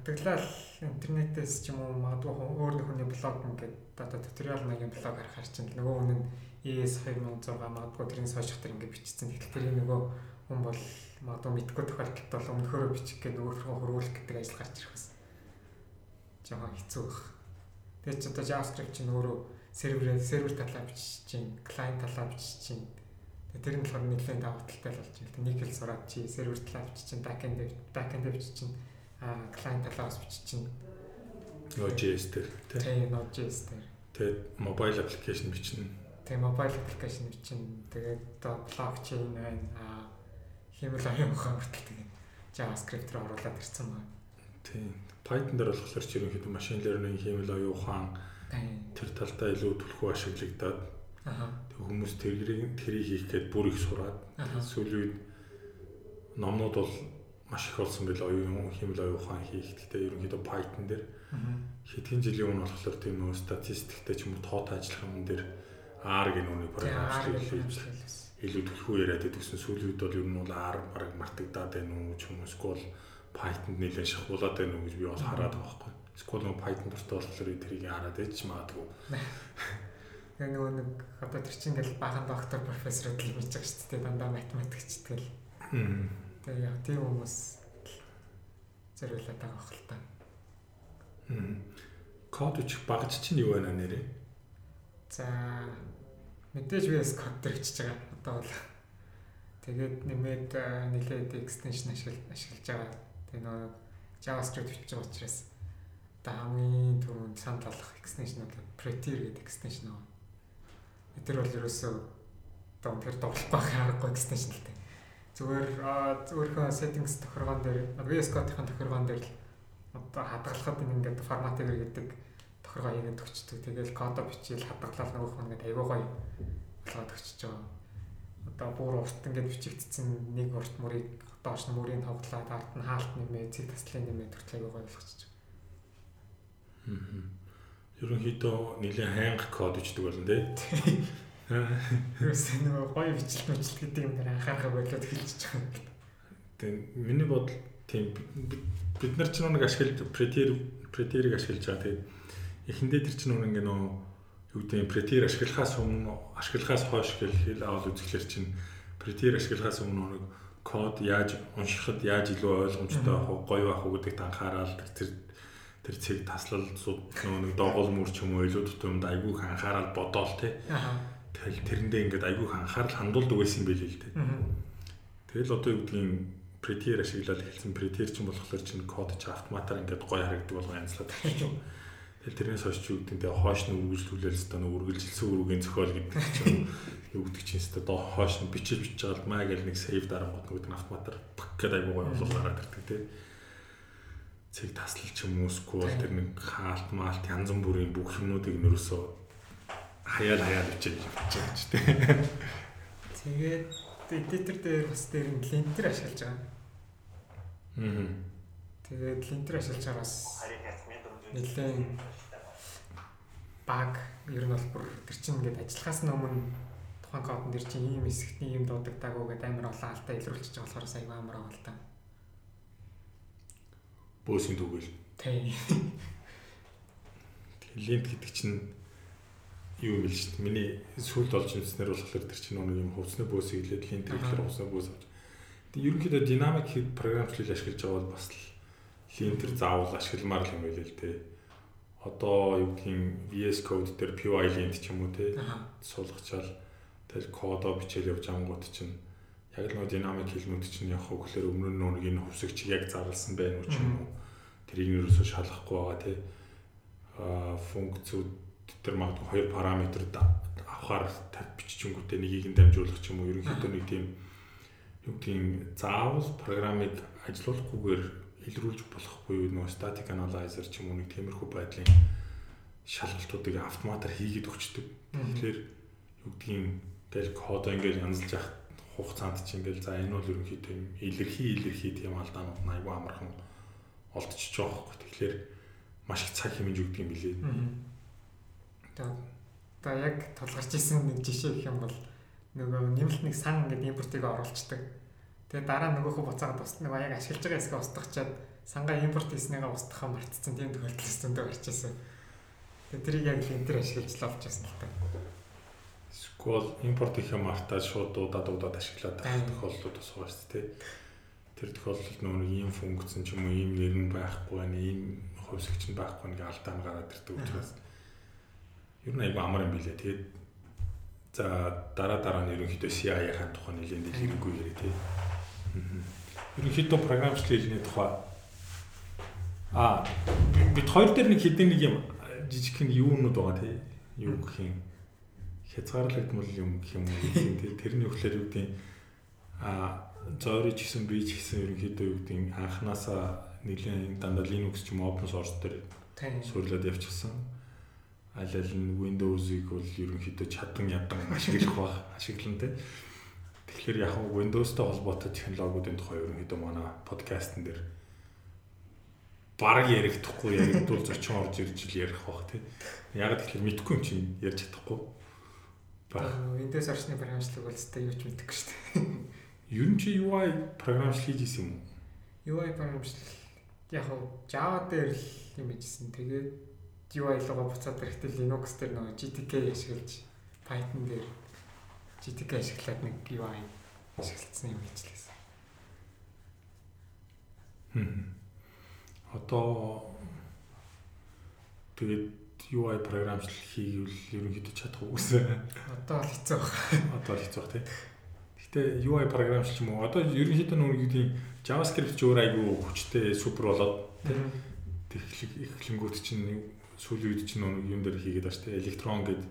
Хадгалал интернетээс ч юм уу магадгүй өөр нэг хүний блог ингээд одоо туториал маягийн блог харахаар чинь нөгөө хүн нь ES 2006 магадгүй тэрний сошиал дээр ингээд бичсэн. Тэгэхээр тэрийг нөгөө хүн бол магадгүй мэдгүй тохиолдолд бол өмнөхөөрөө бичих гэх нөгөөхөө хөрвүүлэх гэдэг ажил гарч ирэх байсан. Жохон хэцүү байх. Тэгээд ч одоо JavaScript чинь өөрөө серверээ сервер талаа бичиж чинь, клиент талаа бичиж чинь. Тэр нь болохоор нэлээд даваа талтай болж байна. Нэг хэл сураад чи сервер талаа бичиж чинь, backend backend бичиж чинь, а клиент талаас бичиж чинь. Node.js дээр тийм Node.js дээр. Тэгээд mobile application бичнэ. Тэгээд mobile application бичнэ. Тэгээд одоо blockchain байна. А хэмэл аян ухаан хүртэл тэгээд JavaScript руу оруулаад ирсэн байна. Тийм. Python дээр болохоор ч ерөнхийдөө машин learning хэмэл оюун ухаан тэр талдаа илүү түлхүү ашиглагдаад тэг хүмүүс тэрийг тэрийг хийх гээд бүр их сураад сүүлийн үед номнууд бол маш их болсон бил оюун хэмэл оюун ухаан хийх. Гэхдээ ерөнхийдөө Python дээр хэдхэн жилийн өмнө болохоор тийм нөө статистиктэй ч юм уу тоот ажиллах юм дээр R гэх нүуний програмчлал илүү түлхүү яриад идэгсэн сүүлийн үед бол ер нь бол R бараг мартагдаад байна уу ч юм уу эсвэл Python-д нэлээд шахуулаад байна уу гэж би бол хараад байгаа байхгүй. Эсвэл нөгөө Python дуртай болохоор тэрийг хараад ээж магадгүй. Тэгээ нөгөө нэг одоо тэр чинь ингээл бахан доктор профессор гэдэл бич байгаа шүү дээ дандаа математикч тэгэл. Тэгээ яг тийм хүмүүс зориулаад байгаа хэл та. Код үчих багж чинь юу байна нэрээ? За мэдээж VS код төр бичиж байгаа. Одоо бол тэгээд нэмээд нэлээд extension ашиглаж байгаа. Тэгээ нөгөө JavaScript бичиж байгаа учраас одоо хамгийн түрүүнд санал болгох extension бол Prettier гэдэг extension аа. Тэр бол ерөөсөө одоо үнээр тоглохгүй харахгүй extension л. Зүгээр өөрийнхөө settings тохиргоон дээр VS Code-ийн тохиргоон дээр л одоо хадгалахад ингээд форматыг гэдэг тохиргоо хийгээд өгчдөг. Тэгэл кодо бичээл хадгалаад нөгөөх нь ингээд аягүй гоё болгоод өгчөж байгаа. Одоо бүр урт ингээд бичигдсэн нэг урт мөрийг доош нь мөрийг тоглоод ард нь хаалт нэмээ, цэг таслын нэмээ төрөл аягүй гоё болгочихж байгаа. Аа. Ерөнхийдөө нэлээд хаанга код бичдэг болно тий. Юусэн нөгөө гоё бичлэл бичлэл гэдэг юм дээр анхаарах болоод хэлчихэж байгаа. Тэгээ миний бодол тийм бид нар ч нэг ашиглаж претер претерийг ашиглаж байгаа. Тэгээд эхэндээ тэр чинь нэг нөө юу гэдэг претер ашиглахаас өмнө ашиглахаас хойш гэл хэл авал үзэхлээр чинь претер ашиглахаас өмнө нэг код яаж уншихад яаж илүү ойлгомжтой вэ, гоё вэ гэдэгт анхаарал тэр тэр цэг таслал нөө нэг доогол мөр ч юм уу илүү тутамд айгүй анхаарал бодоол тий. Тэгэл тэрэндээ ингээд айгүй анхаарал хандуулдаг байсан юм байл л тий. Тэгэл одоо юу гэдгийг претер ашиглаад хэлсэн претер ч юм болохоор чинь код ч автоматар ингээд гоё харагддаг болгоо янзлаад байна. Тэгэл тэрнээс хойш ч үүдэн тэгээ хоош нь үргэлжлүүлээл хэвээр нэг үргэлжилсэн үрүүгийн зохиол гэдэг чинь юу гэдэг чинь хэвээр доо хоош нь бичиж бичиж байгаа маа гэл нэг сейв дарангууд нөгөө нэг автоматар пак гэдэг айгуу гоё болол гараад ирдэг тий. Цэг таслал ч юм уу скул тэр нэг хаалт маалт янз бүрийн бүх юмнуудыг нөрөөсөө хаяал хаяал бичиж бичиж байгаа ч тий. Тэгээд эдитер дээр бас дээр нь линтер ашиглаж байгаа. Аа. Тэгээд линтер ашиглаж байгаас нэлээд баг ер нь бол бүр тэр чинь ингээд ажиллахаас өмнө тухайн кодн дээр чинь ийм хэсэгт ийм дуудагдаагүй гэдэг амар олон алдаа илрүүлчихэж байгаа болохоор аягүй амар байгаа л та. Бөөсийн түгэл. Тийм. Линт гэдэг чинь юу юм бэл шүү дээ. Миний сүлд олж үзснээр болохоор тэр чинь нэг юм хувцсны бөөс иглээд линт гэхлээр хувцсны бөөс авч. Тэгээ ерөнхийдөө динамик програмчлал ашиглаж байгаа бол бас л линтер заавал ашигламаар л юм байл л те. Одоо юу гэдгийг VS Code дээр PY lint ч юм уу те. Суулгачаал тэгэл кодоо бичээл явж ангууд чинь яг л нөгөө динамик хэлнүүд чинь яг хөглөр өмнө нь нэг энэ хувсагч яг зарласан байх уу ч юм уу. Тэрийг нэрөөсөө шалгахгүй байгаа те. Аа функцүүд тэр магадгүй хоёр параметр авахаар биччихэнгүүтээ нэгийг нь дамжуулах ч юм уу ерөнхийдөө нэг тийм юу гэдгийг заавал програмыг ажилуулахгүйгээр илрүүлж болохгүй нөгөө static analyzer ч юм уу нэг тиймэрхүү байдлын шалгалтуудыг автоматар хийгээд өгчдөг. Тэгэхээр юу гэдгийг ингээл кодоо ингээл янзлж явах хугацаанд чи ингээл за энэ бол ерөнхийдөө илэрхий илэрхий тийм алдаанууд айгүй амархан олдчихж байгаа байхгүй. Тэгэхээр маш их цаг хэмжиж өгдөг юм билээ. Одоо яг тулгарч исэн нэг жишээ гэх юм бол нөгөө нэмэлт нэг сан гэдэг импортыг оруулцдаг. Тэгээ дараа нөгөөхөө буцаагаад бас нөгөө яг ашиглаж байгаа хэсгээ устгачаад сангаа импорт хийснээгээ устгахаа мартцсан тийм тохиолдол зөндөө гарч ирсэн. Тэгээ тэрийг яг линтер ашиглаж лавч байсан л та. Скол импорт хийх юм артаад шууд дуудаад дуудаад ашиглаад байх тохиолдлууд бас байгаа шүү дээ. Тэр тохиолдолд нөгөө ийм функц ч юм уу ийм нэр нь байхгүй байна, ийм хувьсгч нь байхгүй нэг алдаа нь гараад ирдэг учраас ер нь айгүй амар юм билээ. Тэгээд за дараа дараа нь ерөнхийдөө CI-ийн тухай нэлээд дэлгэрэнгүй яриа тий. Ерөнхийдөө програмчлалын тухай а бид хоёр дээр нэг хэдийн нэг юм жижигхэн юунууд байгаа тий. Юу гэх юм хязгаарлагдмал юм гэх юм тий. Тэрний өгөхлөр юу гэдэг а зөөрий ч гэсэн би ч гэсэн ерөнхийдөө юу гэдэг анханасаа нэгэн дандаа Linux ч юм open source дээр суурлаад явчихсан. Аль аль нь Windows-ыг бол ерөнхийдөө чадан ядан ашиглах ба ашиглан тэ. Тэгэхээр яг нь Windows-тай холбоотой технологиудын тухай ерөнхийдөө манай подкастн дээр бараг ярихдахгүй яригдвал зочин орж ирж ил ярих бах тий. Яг тэгэхээр мэдгүй юм чинь ярьж чадахгүй. Windows орчны програмчлаг бол зөвхөн юу ч мэдэхгүй шүү дээ. Ер нь чи UI програмчлал хийж исэн юм уу? UI програмчлал яг Java дээр л юм хийжсэн. Тэгээд UI лугаа буцаад ирэхдээ Linux дээр нөгөө GTK ашиглаж Python дээр GTK ашиглаад нэг UI ашиглацсан юм хийжлээсэн. Хм. Одоо тэгээд UI програмчлал хийвэл ерөнхийдөө чадах үгүйсээ. Одоо л хэцүү байна. Одоо л хэцүү байна тий. Гэтэ UI програмчлал юм уу? Одоо ерөнхийдөө юудын JavaScript ч өөр айгүй хүчтэй супер болоод тийм эхлэнгүүт чинь сүүлийн үед чинь нэг юм дээр хийгээд байна шүү дээ. Electron гэдэг.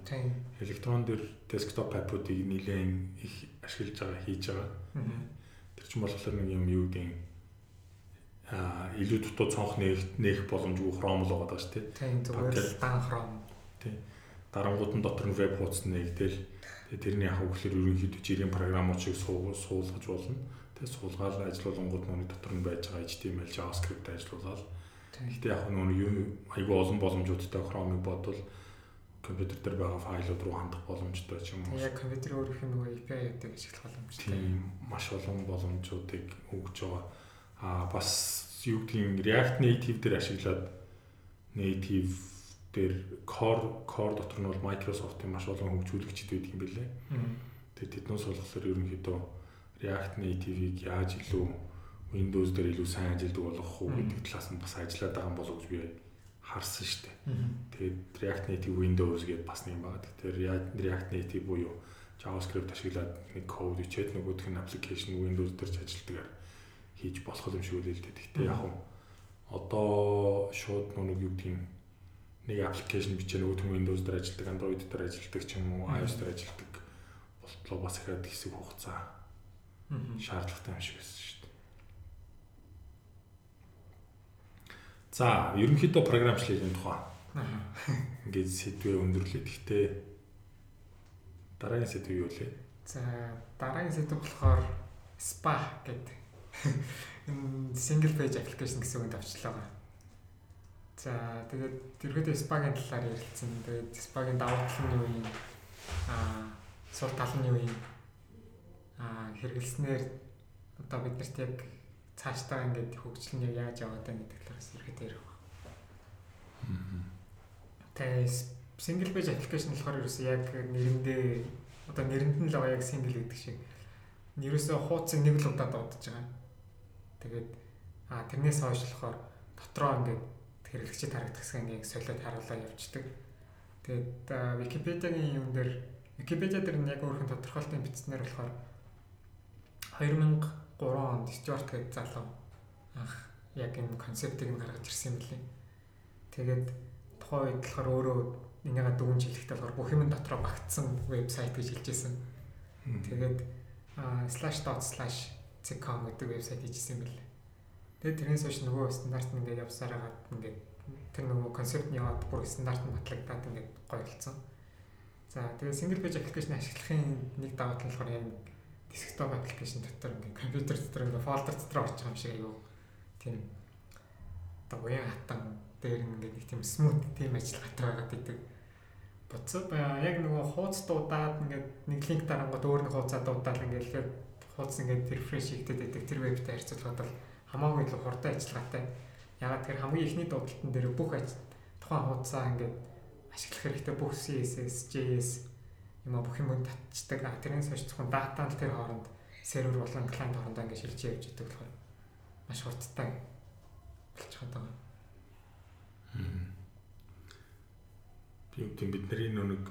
Electron дээр desktop app-уудыг нэлээд их ашиглаж байгаа хийж байгаа. Тэр чинь болохоор нэг юм юу гэдэг а илүү дутуу цонх нээх нээх боломжгүй Chrome л байгаа даа шүү дээ. Тийм зүгээр дан Chrome. Тийм. Дарангууд нь дотор нь веб хуудас нээгдэл тэрний яг хөглөр ерөнхийдөө жирийн програмууд шиг суулгаж болно Тэгээ суулгаал ажиллуулангууд нүуний дотор нь байж байгаа HTML, JavaScript ажиллуулаад. Гэхдээ яг юу айгүй олон боломжуудтай Chrome-ыг бодвол компьютер дээр байгаа файлууд руу хандах боломжтой ч юм уу. Яг компьютер өөрөх юм уу API-уудыг ашиглах боломжтой. Тийм, маш олон боломжуудыг өгж байгаа. Аа бас юу гэдгийг React Native дээр ашиглаад native дээр core core дотор нь бол Microsoft-ийн маш олон хөгжүүлэгчд байдаг юм билээ. Тэгээд тэднээс болохоор ерөнхийдөө React Native-ийг яаж илүү Windows дээр илүү сайн ажилдаг болгох уу гэдэг талаас нь бас ажиллаад байгаа болов гэж би харсан шүү дээ. Тэгээд React Native Windows гэдэг бас нэг байна. Тэгэхээр React Native буюу JavaScript ашиглаад нэг код ичээд нөгөөх нь application Windows дээр ч ажилтгаар хийж болох юм шиг үлээ л дээ. Гэхдээ яг нь одоо шууд нэг юу гэдэг нэг аппликейшн бичээ нөгөөх нь Windows дээр ажилтдаг, Android дээр ажилтдаг ч юм уу, iOS дээр ажилтдаг болтлоо бас ихэд хэсэг хугацаа шаардлагатай юм шиг байсан шүү За, ерөнхийдөө програмчлалын тухай. Ингээд сэдвээ өндөрлөө. Гэхдээ дараагийн сэдв юу вэ? За, дараагийн сэдв болохоор SPA гэдэг. Энэ single page application гэсэн үгэнд авчлаа байгаа. За, тэгээд ерөөдөө SPA-гийн талаар ярилцсан. Тэгээд SPA-гийн давуу тал нь юу юм? Аа, сул тал нь юу юм? аа хэрэглэснээр одоо биднэрт яг цаашдаа ингээд хөгжил нь яаж яваад байна гэдэг талаас ихэд ярих байна. Тэгээд single page application болохоор ерөөсөө яг нэрэндээ одоо нэрэнд нь л яг single гэдэг шиг ерөөсөө хуудсыг нэг л удаа дуудаж байгаа. Тэгээд аа тэрнээс хойш болохоор дотроо ингээд хэрэглэгчид харагдах хэсэг ингээд солиод харуулаад явцдаг. Тэгээд Википедиагийн юм дээр Википедиа дээр нь яг өөрхөн тодорхойлтын бичснээр болохоор 2003 онд Стюарт гэдэг залуу анх яг энэ концептыг нь гаргаж ирсэн юм лээ. Тэгээд тухайн үед болохоор өөрөө энийгээ дүгнж хэлэхдээ болохоор бүх юм дотроо багтсан вебсайт гэж хэлжсэн. Тэгээд slash.slash.com гэдэг вебсайт хийжсэн юм лээ. Тэгээд тэрнээс хойш нөгөө стандарт нь ингээд явсаар хагаад ингээд тэр нөгөө концепт нь яваад бүр стандарт нь батлагдаад ингээд гоёлцсон. За тэгээд single page application ашиглахын нэг давуу тал болохоор яг десктоп аппликейшн дотор ингээ компьютер дотор ингээ фолдер дотор орчих юм шиг аюу тийм одоо уян хатан дээр ингээ нэг тийм смут тийм ажиллагаатай байгаад идэг. Буцаад яг нөгөө хуудас дуудаад ингээ нэг линк дарангууд өөр нэг хуудасаа дуудаад ингээ л хуудас ингээ рефреш хийгдэт байдаг тэр вебтэй харьцуулахад бол хамаагүй илүү хурдан ажиллагаатай. Ягаад тэр хамгийн ихний дуудалтан дээр бүх тухайн хуудасаа ингээд ашиглах хэрэгтэй бүх CSS, JS юм а бүх юм татчихдаг. Тэрнээс хойш зөвхөн дата л тэр хооронд сервер болон клиент хоорондоо ингээд шилжиж явж идэг болохоор маш хурдтай болчиход байгаа. Би үгүй бидний нэг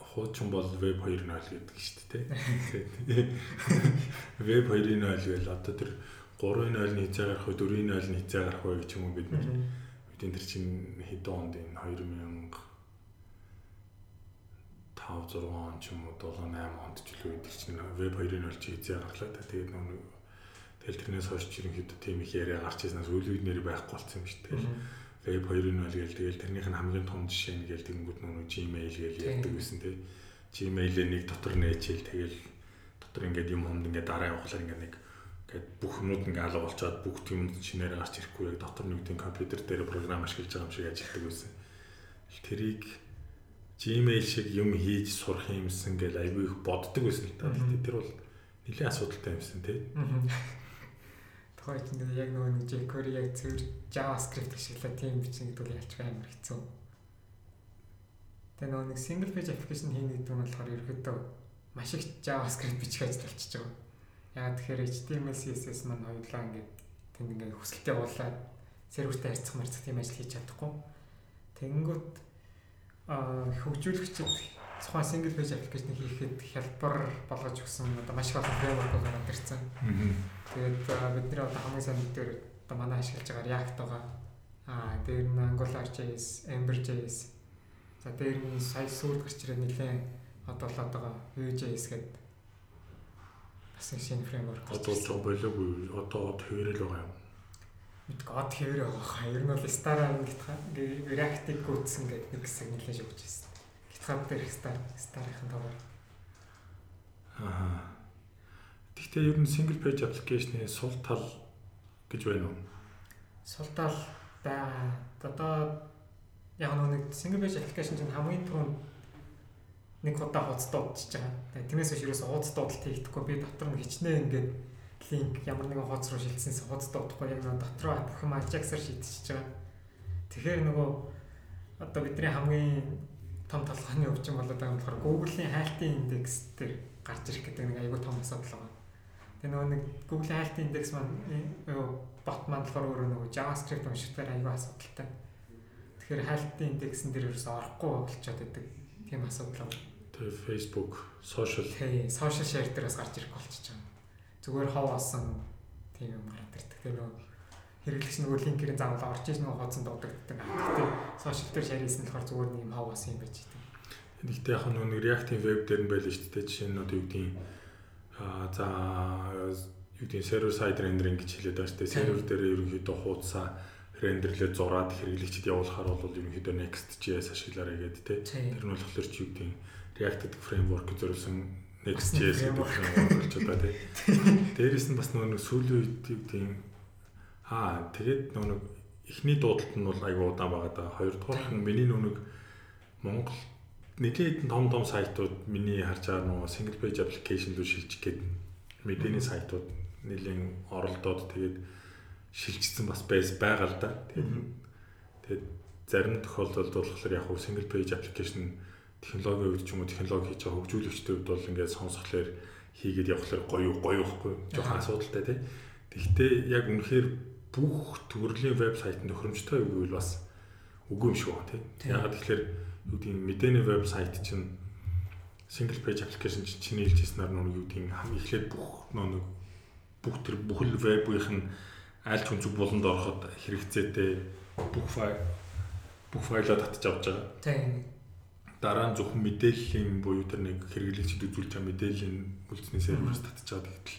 хуучин бол веб 2.0 гэдэг шүү дээ. Веб 2.0 гэвэл одоо тэр 3.0-ны хязгаар гарах вэ 4.0-ны хязгаар гарах вэ гэж юм уу бид нар. Бид энэ чинь хэдэн онд энэ 2000 5 6 он ч юм уу 7 8 онд ч л үед чинь веб 2.0 чи хязгаар гарлаа та. Тэгээд нэг тэгэл тэрнээс хойш ерөнхийдөө тийм их яриа гарч ирсэнээс үйл үед нэр байхгүй болсон юм шүү дээ. Web 2.0 гээл тэгэл тэрнийх нь хамгийн том жишээ нь гээл тэгэнгүүт нөгөө Gmail гээл ярьдаг байсан тий. Gmail-ээр нэг дотор нээчихэл тэгэл дотор ингээд юм юмд ингээд дараа явахлаар ингээд нэг ингээд бүх юмуд ингээд алга болчоод бүх тийм шинээр гарч ирэхгүй яг дотор нэг тийм компьютер дээр програм ашиглаж байгаа юм шиг ажилладаг байсан. Тэрийг Gmail шиг юм хийж сурах юмсан гэж айгүй их боддог байсан л та. Тэр бол нэлийн асуудалтай юмсан тий тухай чинь яг нөгөө нэг jQuery яг цэвэр JavaScript ашиглаад тийм бичнэ гэдэг бол ялч амар хэцүү. Тэгээ нөгөө нэг single page application хийнэ гэдэг нь болохоор ерөөдөө маш их JavaScript бичих ажил болчихж байгаа. Яагаад тэгэхээр HTML CSS маань хоёулаа ингээд тэнд ингээд хүсэлтэд явуулаад сервертэй харьцах марцах тийм ажил хийж чадахгүй. Тэнгүүт аа хөгжүүлэгчид тухайн single page application хийхэд хялбар болгож өгсөн одоо маш их олон framework гараад ирсэн. Тэгээд бидний одоо хамгийн сайн мэдээр одоо манай ашиглаж байгаа React байгаа. Аа дээр нь AngularJS, Ember.js. За дээр нь сая сүүл гарч ирээд нэлээд одоо л одоо Vue.js гэдэг бас нэг шинэ framework. Одоо ч болоогүй одоо хэвэрэл байгаа юм. Мэдгүй од хэвэр байгаа. Ер нь бол Star-аар нэг React-ийг гүйцсэн гэдэг нэг хэсэг нэлээд шүгж байсан. GitHub дээр Star Star-ын тоглоо. Аа. Гэхдээ ер нь single page application-ы сул тал гэж байна уу? Сул тал байгаа. Одоо яг нэг single page application чинь хамгийн түрүүнд нэг удаа хуудас дуудчихж байгаа. Тиймээс биш ерөөсө хуудас дуудалт хийхдэггүй би дотор нь хичнээн ингээд линк ямар нэгэн хуудас руу шилжсэнээс хуудас дуудахгүй яг нэг дотроо бүх юм Ajax-аар шийдчихэж байгаа. Тэгэхээр нөгөө одоо бидний хамгийн том толгойн өвчин болоод байгаа болохоор Google-ийн хайлтын индекс дээр гарч ирэх гэдэг нэг аягүй том асуудал байна. Тэгээ нөгөө нэг Google Health Index маань бот маань болохоор өөрөө нөгөө JavaScript уншигдгаар аюул асуудалтай. Тэгэхээр Health Index-эн дээр ерөөсөй орохгүй болчиход байдаг. Тийм асуудал байна. Тэгээ Facebook, social social share дээр бас гарч ирэх болчихж байгаа. Зүгээр хов осон тийм юм гараад ирдэг. Тэгээ нөгөө хэрэглэгч нөгөө линкэрийн заавал орж иж нөгөө хооцсон дуудагддаг. Гэхдээ social дээр хийсэн болохоор зүгээр нэг юм хов осон юм байж байгаа. Гэхдээ яг нөгөө React-ийн web дээр нь байлаа шүү дээ. Жишээ нь одоо юу гэдэг нь Аа за юу гэдэг сервер сайд рендеринг гэж хэлээд байгаа шүү дээ. Сервер дээр ерөнхийдөө хуудасаа рендерлээ зураад хэрэглэгчид явуулахаар бол ерөнхийдөө Next.js ашиглаарай гэдэг тий. Тэр нь болохоор чи юу гэдэг React гэдэг framework зориулсан Next.js гэдэг framework болж байгаа тий. Дээрээс нь бас нөгөө сүүлийн үед юу гэдэг аа тэгээд нөгөө эхний дуудалт нь бол айгүй удаан байгаа да. Хоёрдугаар нь миний нөгөө Монгол нэлийн том том сайтууд миний харж байгаа нөгөө single page application руу шилжих гээд мэдээний сайтууд нэлийн оролдоод тэгээд шилжчихсэн бас байс байгаа л да. Тэгээд зарим тохиолдолд болохоор яг хөө single page application технологийн үед ч юм уу технологи хийж байгаа хөгжүүлэгчдүүд бол ингээд сонсхолоор хийгээд явхлаар гоё гоё ихгүй жоохон асуудалтай тий. Тэгвэл яг үнэхээр бүх төрлийн вебсайт нөхөмжтэй юу гэвэл бас үгүй юм шиг байна тий. Ягаад тэгэхээр юу гэдэг мэдээний вебсайт чинь single page application чинь чиний хэлжсэнээр нүг юу гэдэг хамгийн эхлээд бүх нэг бүх тэр бүхэл вебийнх нь аль ч үнцэг болонд ороход хэрэгцээтэй бүх файл бүх файлаа татж авч байгаа. Тийм. Дараа нь зөвхөн мэдээллийн буюу тэр нэг хэрэглэгчд үзүүлж байгаа мэдээллийн үлдсний серверээс татж байгаа гэтэл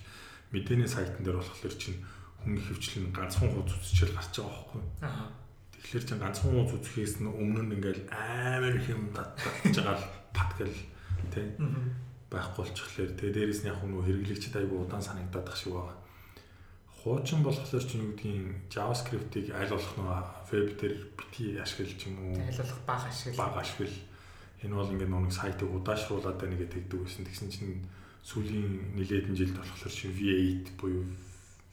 мэдээний сайтн дээр болохоор чинь хүн хөвчлэн ганцхан хуудас үзчихэл гарч байгаа байхгүй. Тэгэхээр чинь ганцхан ууц үзэхээс нь өмнө нь ингээл амар их юм татж байгаа л паткал тий байхгүй болчихлоо. Тэгээ дээрэс нь яг нөгөө хэрэглэгчд айгүй удаан санагдаад ах шиг байгаа. Хуучин болохоор чинь юу гэдгийг JavaScript-ийг аль болох нөгөө веб дээр бити ашиглаж юм уу? Аль болох бага ашигла. Бага ашигла. Энэ бол ингээд нөгөө сайтыг удаашруулад байна гэдэг байсан. Тэгсэн чинь сүүлийн нилээдэн жилд болохоор чинь V8 буюу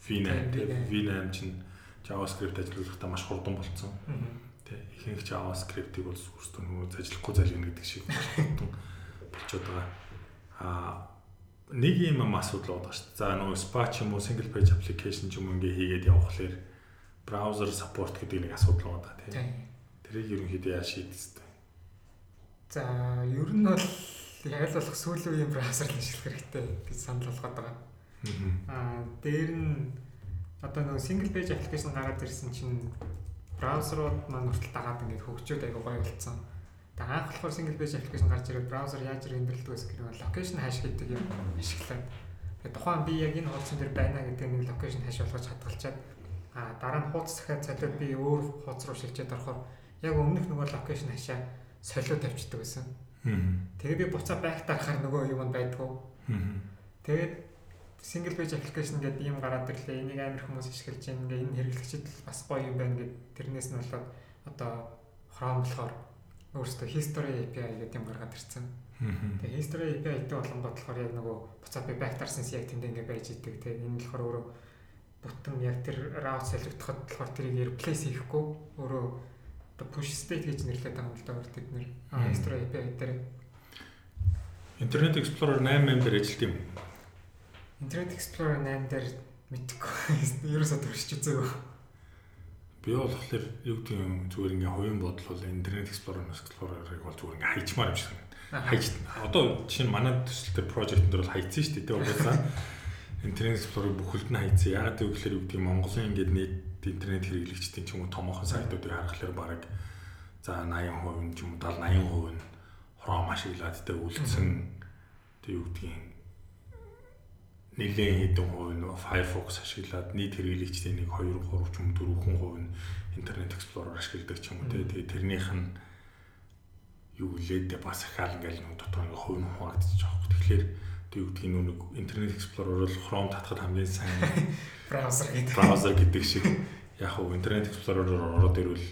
V8 V8 чинь JavaScript ажиллуулахдаа маш хурдан болцсон. Тэ ихэнх JavaScript-ийг бол өөрсдөө нөгөө ажиллахгүй залгина гэдэг шиг маш хурдан болчиход байгаа. Аа нэг юм асуудал байгаа шүү дээ. За нөгөө SPA ч юм уу single page application ч юм уу ингээ хийгээд явхлаэр браузер support гэдэг нэг асуудал байгаа тийм. Тэрийг ерөнхийдөө яаж шийдэс вэ? За ер нь бол яг л болох сүүлийн үеийн браузер л ашиглах хэрэгтэй гэж санал болгоод байгаа. Аа дээр нь одоо нэг single page application гараад ирсэн чинь браузерууд маань хүртэл дагаад ингээд хөгжөөд айгу гоё болцсон. Тэгээ анх болохоор single page application гарч ирээд браузер яаж рендерлдгээс гэх юм location hash гэдэг юм ашиглаад тэгээ тухайн би яг энэ хуудсан дээр байна гэдэг нэг location hash болгож хадгалчаад а дараа нь хуудас дахиад солиод би өөр хуудас руу шилжээд орохоор яг өмнөх нөгөө location хашаа солиод тавьчихдаг байсан. Тэгээ би буцаа back дарахаар нөгөө юм байдгүй. Тэгээд single page application гэдэг юм гараад ирлээ. Энийг амар хүмүүс ашиглаж байна. Ингээ энэ хэрэглэгчид бас гоё юм байна гэд тэрнээс нь болоод одоо Chrome болохоор өөрөөсөө history API гэдэг юм гаргаад ирсэн. Тэгээ history API гэдэг болгонгод болохоор яг нөгөө буцаад би back дарсан яг тэнд ингээ байж идэг. Тэгээ энэ болохоор өөрөө бүтэн яг тэр route солигдоход болохоор тэрийг replace хийхгүй өөрөө одоо push state гэж нэрлэдэг л да бид нэр history API дээр Internet Explorer 8 дээр ажилладаг юм. Internet Explorer 8 дээр мэдхгүй. Ерөөсөө төрчих үзээгүй. Би болохоор юу гэдэг юм зүгээр ингээ хувийн бодол бол Internet Explorer Explorer-ыг бол зүгээр ингээ хайчмаар юм шиг. Хайч одоо чинь манай төсөл төр project дээр бол хайцсан шүү дээ. Угаасаа Internet Explorer бүхэлд нь хайцсан. Ягаад гэвэл юу гэдэг юм Монголын ингээд нийт интернет хэрэглэгчдийн ч юм уу томоохон сайтуудыг харахаар баг за 80% ч юм уу 70 80% нь Chrome ашиглаад тэ үлдсэн. Тэг юу гэдгийг нэгэн хэдэн хувь нь Firefox ашиглаад нийт хэрэглэгчдийн нэг 2 3 ч юм 4 хүн хувь нь Internet Explorer ашигладаг ч юм уу тэгээ тэрнийх нь юу лээд бас ахаал ингээл нэг дотор ингээ хувь нь хуваагдчих жоох. Тэгэхээр тэг юу гэдгийг нүг Internet Explorer бол Chrome татхад хамгийн сайн браузер гэдэг. Браузер гэдэг шиг яг хөө Internet Explorer ороод ирвэл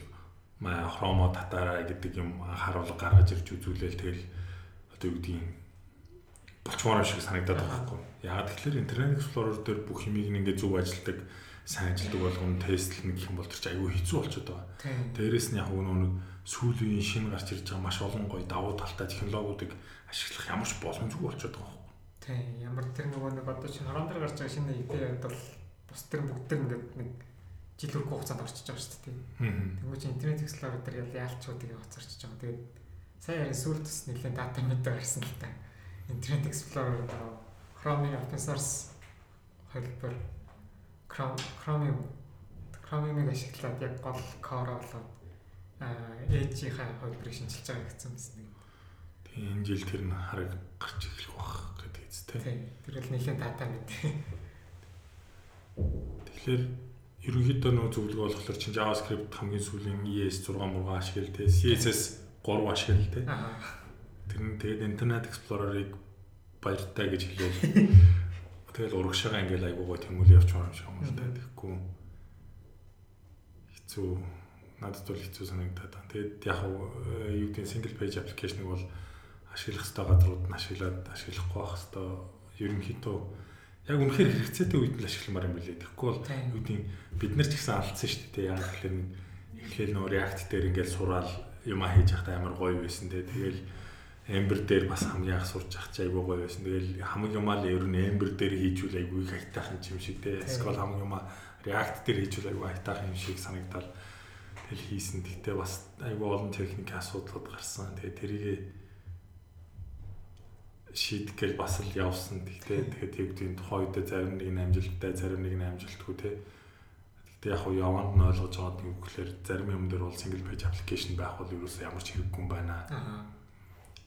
маа Chrome татаараа гэдэг юм харуулга гаргаж ирж үзүүлээл тэгэл одоо юу гэдгийг болчмоор шиг санагдаад байгаа байхгүй. Яагаад тэгэхээр Internet Explorer дээр бүх юмыг ингээ зөв ажилдаг, сайн ажилдаг болгоно тестлэнэ гэх юм бол чинь аюу хэцүү болчиход байгаа. Дээрээс нь яг нэг сүүлийн шинэ гарч ирж байгаа маш олон гоё давуу талтай технологиудыг ашиглах ямар ч боломжгүй болчиход байгаа байхгүй. Тийм ямар тэр нөгөө нэг одоо чинь хорон дээр гарч байгаа шинэ IP бол бус тэр бүгд тэр ингээд нэг жил хүрэх хугацаанд орчиж байгаа шүү дээ. Тэгмээ чи Internet Explorer дээр ял яалчуудыг хоцорчиж байгаа. Тэгээд сая ярин сүүлд тус нэлээд дата мэдээ гарсан л та. Internet Explorer Chrome-ийн open source хэлбэр Chrome Chrome Chrome-ийг ашиглаад яг гол core болоод Edge-ийн хөлбөрийг шинжилж байгаа гэсэн юм. Тэгээ энэ жил тэр нь хараг гарч эхлэх бах гэдэг үстэй. Тийм. Тэр бол нэлээд дата мэд. Тэгэхээр ерөнхийдөө нөө зөвлөгөө болохоор чинь JavaScript хамгийн сүүлийн ES6 мурга ашигладаг, CSS 3 ашигладаг. Аа Тэр нь тэгээд Internet Explorer-ыг баяртай гэж хэлээл. Тэгэл урагшаага ингээл айгуугаа тэмүүлээ явчихсан юм шиг юм л да. Тэгэхгүй хэцүү надад бол хэцүү санагдаад байна. Тэгээд яг юу гэдэг single page application-ыг бол ашиглах хэвээр газрууд нь ашиглаад ашиглахгүй байх хэвээр ерөнхийдөө яг үнэхээр хэрэгцээтэй үед л ашигламаар юм билээ. Тэгэхгүй бол юу гэдэг бид нар ч гэсэн алдсан шүү дээ. Яг тэгэхээр эхлээл нөө React дээр ингээл сураал юм хийж явахдаа амар гоё байсан те. Тэгэл Ember дээр бас хамгийн анх сурч ах чи айгуу гоё байсан. Тэгэл хамгийн юмаа л ер нь Ember дээр хийжүүл айгуу их хайтаахан юм шиг те. SQL хамгийн юмаа React дээр хийжүүл айгуу хайтаахан юм шиг санагдал тэгэл хийсэн. Тэгтээ бас айгуу олон техник асуудлууд гарсан. Тэгээ тэрийг шийдэх гэж бас л явсан. Тэгтээ тэгээд тэгвдийн тухайн үед зарим нэг нь амжилттай, зарим нэг нь амжилтгүй те. Тэгтээ яг уу яванд нь ойлгож байгаа юм гэхээр зарим юм дээр бол single page application байх бол ерөөсөө ямар ч хэрэггүй юм байна. Аа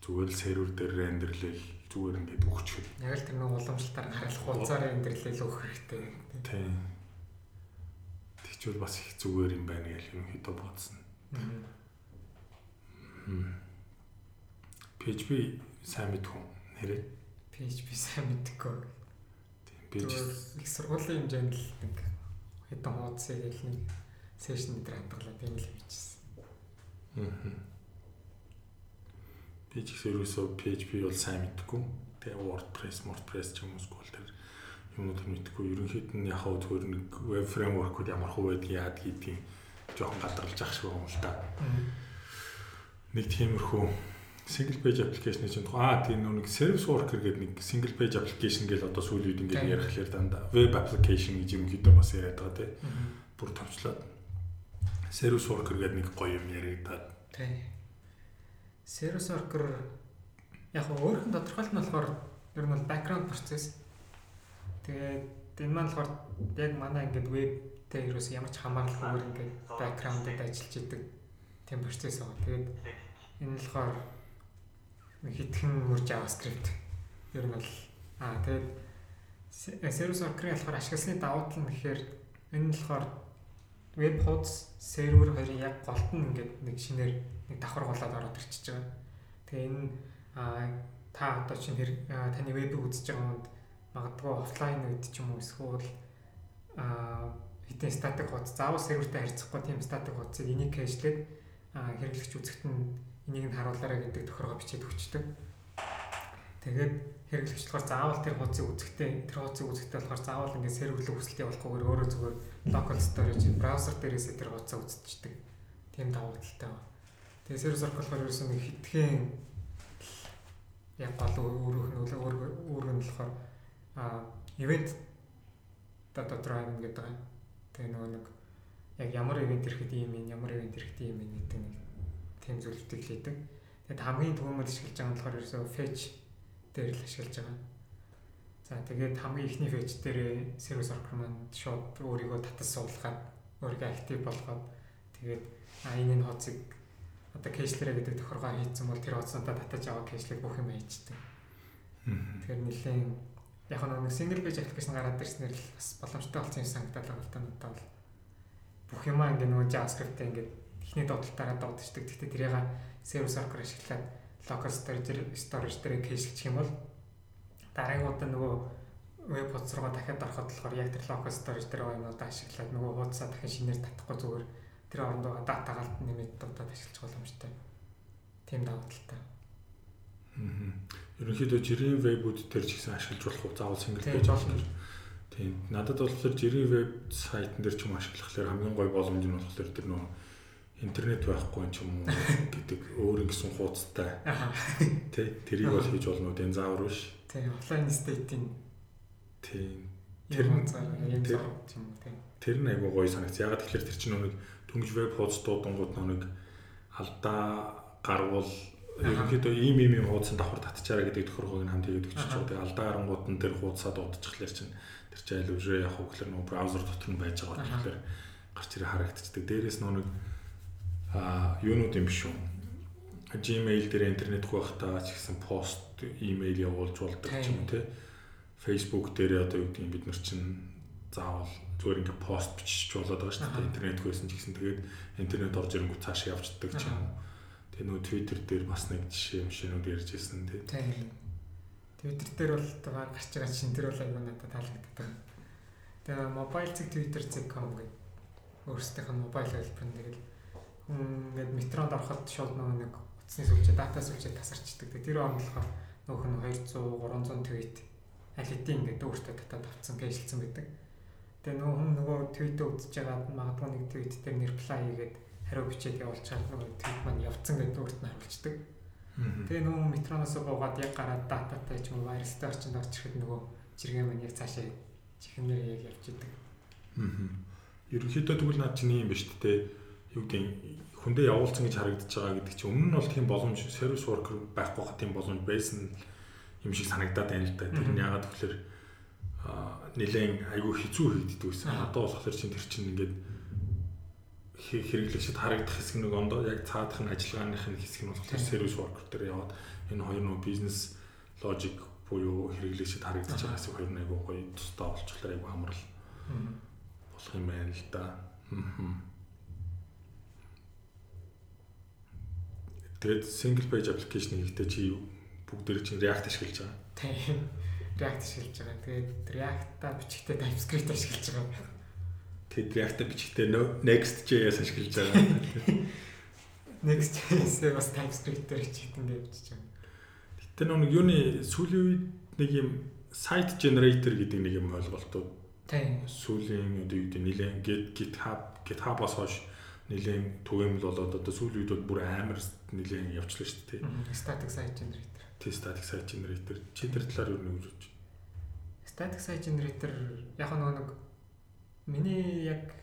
зүгээр л сервер дээр рендерлэл зүгээр ингээд өгчхөд. Яг л тэр нэг уламжлалтаар харуулах хуудасаар рендерлэл өгөх хэрэгтэй. Тийм. Тэгчвэл бас их зүгээр юм байна гэж юм хэдэ бодсон. PHP сайн мэдгүй нэрээ. PHP сайн мэдгүй. Тийм. Би их сургуулийн хэмжээнд л нэг хэдэн хуудасыг л нэг сешн дээр хадгалаад юм л хийчихсэн. Аа Би ч гэсэн ерөөсөө PHP бол сайн мэдгүй. Тэгээ WordPress, WordPress ч юм уу эсвэл тэр юмнууд мэдхгүй ерөнхийд нь яг хав зүгээр нэг веб фреймворкуд ямар хөө байдгийг яад гэдгийг жоохон гадарлаж ах шиг байна л да. Нэг тиймэрхүү single page application гэж аа тийм нэг service worker гэдэг нэг single page application гэж одоо сүүлийн үед ингээд ярихлаар дандаа web application гэж юм хэд бас яриад байгаа тийм. Бүр томчлоод service worker гэдэг нэг гоё юм яригадаад. Тийм. Service worker яг өөрхөн тодорхойлт нь болохоор ер нь бол background process Тэгээд энэ маань болохоор яг манай ингээд вебтэй ерөөс ямар ч хамааралгүйгээр ингээд бэкграундд ажиллаж идэг тийм процесс байгаа. Тэгээд энэ болохоор хитгэн мөр JavaScript ер нь бол аа тэгээд сервис worker-ийн болохоор ашигласны давуу тал нь гэхээр энэ нь болохоор веб хуудас сервер хоёрын яг голт нь ингээд нэг шинээр нэг давхар болоод ороод ирчихэж байгаа. Тэгээ энэ та одоо чинь таны вебийг үзэж байгаа юмд магадгүй офлайн үед ч юм уу эсвэл хитэн статик хуудас заавал сервертэй харьцахгүй тийм статик хуудсыг энийг кэшлээд хэрэглэгч үзэгт нь энийг нь харуулаарай гэдэг тохиргоо бичээд өгчдөг. Тэгээд хэрэглэгч болохоор заавал тэр хуудсыг үзэхдээ тэр хуудсыг үзэхдээ болохоор заавал ингээд серверлэг хүсэлт явуулахгүйгээр өөрөө зүгээр local storage браузер дээрээс тэр хуудсаа үзчихдэг. Тийм давуу талтай байна. Тэгээд сервер circle болохоор ерөөсөн нэг хитгэн яг гол өөрөөх нь өөрөөр нь болохоор а ивент дата драйв гэдэг байгаа. Тэгээ нөгөө нэг яг ямар ивент ирэхэд ийм юм, ямар ивент ирэхэд ийм юм гэдэг нэг тийм зүйлүүдийг хийдэг. Тэгээд хамгийн түрүүнд ашиглаж байгаа нь болохоор ерөөсөө fetch дээр л ашиглаж байгаа. За тэгээд хамгийн ихний fetch дээр service worker маань шууд өөрийгөө татас суулгаад өөрийгөө актив болгоод тэгээд а энэ нь хоцыг одоо кэшлэрэ гэдэг тохиргоо хийцэн бол тэр хоцсонтой татаж аваа кэшлэг бүх юм хийждэг. Тэгэхээр нэлээд яг нэг single page application гараад ирснээр л бас боломжтой болсон юм санагдаад байгаа л та надад бол бүх юмаа ингээ нөгөө JavaScript-тэй ингээ эхний дуудалтаараа дуудчихдаг. Гэхдээ тэрийг service worker ашиглаад local storage storage дээр кэшлчих юм бол дараагийн удаа нөгөө веб хуудас руу дахиад ороход болохоор яг тэр local storage дээр юмудаа ашиглаад нөгөө хуудасаа дахин шинээр татахгүй зүгээр тэр оронд байгаа датагаалт нэмээд дуудаад ашиглах боломжтой. Тийм давуу талтай. Аа ерөнхийдөө жирийн вебүүд төр ч гэсэн ашиглаж болох заавал single page болно. Тийм. Надад болохоор жирийн веб сайтн дээр ч юм ашиглахлаар хамгийн гоё боломж нь болохоор тэр нөө интернет байхгүй ч юм уу гэдэг өөр ингэсэн хуудастай. Тэ тэрийг бол хийж болно үү? Заавар биш. Тийм. Офлайн стейтийн Тийм. Тэр нь юм тийм тийм. Тэр нь айгүй гоё санагц. Ягаад тэгэхээр тэр чинь нэг дөнгөж веб хуудас дуудангууд нэг алдаа гарвал ерөнхийдөө ийм ийм ийм хуудсан давхар татчаараа гэдэг тохиргоог нь хамт хийгээд өччих чад. Тэгээ алдаа харангууд нь тэр хуудасаа дуудчихлаар чинь тэр чинь айл өврөө явах уу гэхэлэр нөө браузер дотор нь байж байгаа тэгэхээр гарч ирээ харагдчихдаг. Дээрээс нөө нэг а юунууд юм биш үү? Gmail дээр интернет хөх байхдаа ч гэсэн пост, имэйл явуулж болдог ч юм те. Facebook дээр одоо юу гэдэг бид нар чинь заавал зүгээр ингээ пост бичиж болоод байгаа шүү дээ. Интернет хөөсөн ч гэсэн тэгээд интернет орж ирэнгүүт цаашаа явчихдаг ч юм уу Тэгээ нөгөө Twitter дээр бас нэг жишээ юмшинүүд ярьж ирсэн тий. Twitter дээр бол байгаа гарч байгаа чинь тэр бол аюу надад таалагддаг. Тэгээ mobile зэг Twitter зэг.com гэдэг өөрсдийнх нь mobile хэлбэр нь тэгэл ингээд метронд ороход шууд нөгөө нэг утасны сүлжээ, дата сүлжээ тасарчдаг. Тэр онлохоо нөгөө хүн 200 300 tweet аль хэдийн ингээд өөртөө татаад авцсан гэжэлсэн байдаг. Тэгээ нөгөө хүн нөгөө tweet-өө үзэж байгаа магадгүй нэг tweet дээр reply хийгээд хариу бичээд явуулчаад нөгөө твит маань явцсан гэдэг өөрт нь харуулцдаг. Тэгээ нөгөө метроноос буугаад яг гараад дататай ч юм уу вирустай орчинд орж ирэхэд нөгөө жиргэн маань яг цаашаа чихнэр яг явж идэг. Аа. Ерөнхийдөө тэгвэл наад чинь юм ба шүү дээ. Юу гэдэг хүндээ явуулсан гэж харагдаж байгаа гэдэг чинь өмнө нь бол тийм боломж сервис worker байхгүй хат тийм боломж байсан юм шиг санагдаад байна л да. Тэр нь ягаад а нэлээд айгүй хэцүү хийгддэг байсан. Одоо болохоор чинь тэр чинь ингээд хэрэглэгчд харагдах хэсэг нэг ондоо яг цаадах нь ажиллагааных нь хэсэг нь болохоор сервис worker дээр яваад энэ хоёр нөө бизнес ложик буюу хэрэглэгчд харагдаж байгаа хэсэг хоёр нэг гоё тусдаа болчихлоо айгу хамрал болох юм байна л да. Тэгээд single page application хийхдээ чи бүгд дээр чинь React ашиглаж байгаа. Тийм. React ашиглаж байгаа. Тэгээд React-а бичгтээ TypeScript ашиглаж байгаа. Тэд React бичихтэй Next.js ашиглаж байгаа. Next.js бас TypeScript дээр хичээд ингээд бичиж байгаа. Гэтэ нэг юуны сүүлийн үед нэг юм site generator гэдэг нэг юм ойлголтууд Тийм. сүүлийн үед нэлээд GitHub GitHub-аас хойш нэлээд түгээмэл болоод одоо сүүлийн үед бүр амар нэлээд явчлаа шүү дээ. Static site generator. Тий static site generator. Чи тэр талаар юу нэг үзэж? Static site generator яг нэг миний яг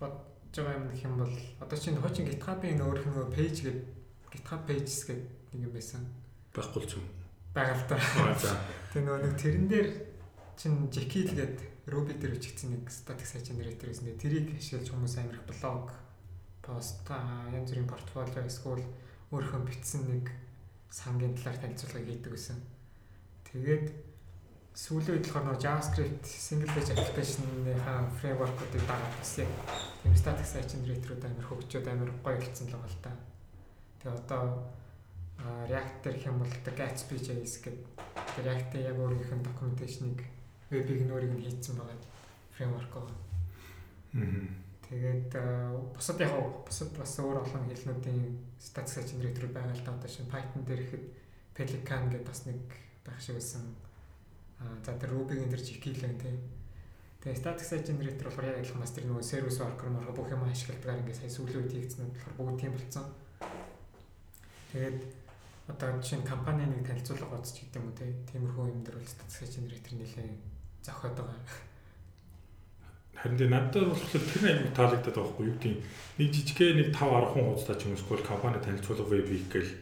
бодож байгаа юм гэх юм бол одоо чинь хуучин GitHub-ын өөрөх нөгөө page гэдэг GitHub pages гэдэг нэг юм байсан. Байхгүй л юм. Байгаа л та. Тэгээ нөгөө нэг тэрэн дээр чин Jekyll гэдэг Ruby дээр бичигдсэн нэг static site generator гэсэн. Тэрийг ашиглаж хүмүүс амирх блог, пост, янз бүрийн портфолио эсвэл өөрийнхөө бичсэн нэг сангийн талаар танилцуулга хийдэг гэсэн. Тэгээд сүүлийн үед болохоор JavaScript single page application-ийнхаа framework-уудыг дагаад бас яг тийм static site generator-ууд амир хөгжөөд амир гоё болсон л байгаа л та. Тэгээ одоо React дээр хэм бол одоо Gatsby JS гэдэг React-ийн яг өөрийнх нь documentation-ыг веб игнорыг нь хийцэн байгаа фреймворк байгаа. Тэгээд бусад яг бусад бас өөр олон хэлнүүдийн static generator байгаа л да одоо шин Python дээр ихэд Pelican гэдэг бас нэг байх шиг байсан. Аа за тэр Ruby-гийн тэр гэн тий. Тэгээ static site generator болохоор яг адилхан бас тэр нөгөө service worker мөр бүх юм ашигладаг ингээд сая сүүлийн үед хийгдсэн нь болохоор бүгд тийм болцсон. Тэгээд одоо жишээ нь компани нэг танилцуулга гоцч гэдэг юм уу тиймэрхүү юм дээр бол site generator нэлээ зохиод байгаа. Харин тэ надад болохоор тэр аягүй таалагдаад байгаа хгүй юу тийм нэг жижигхэн нэг 5 10 хүн хуудастай ч юм уу компани танилцуулга веб хийх гээл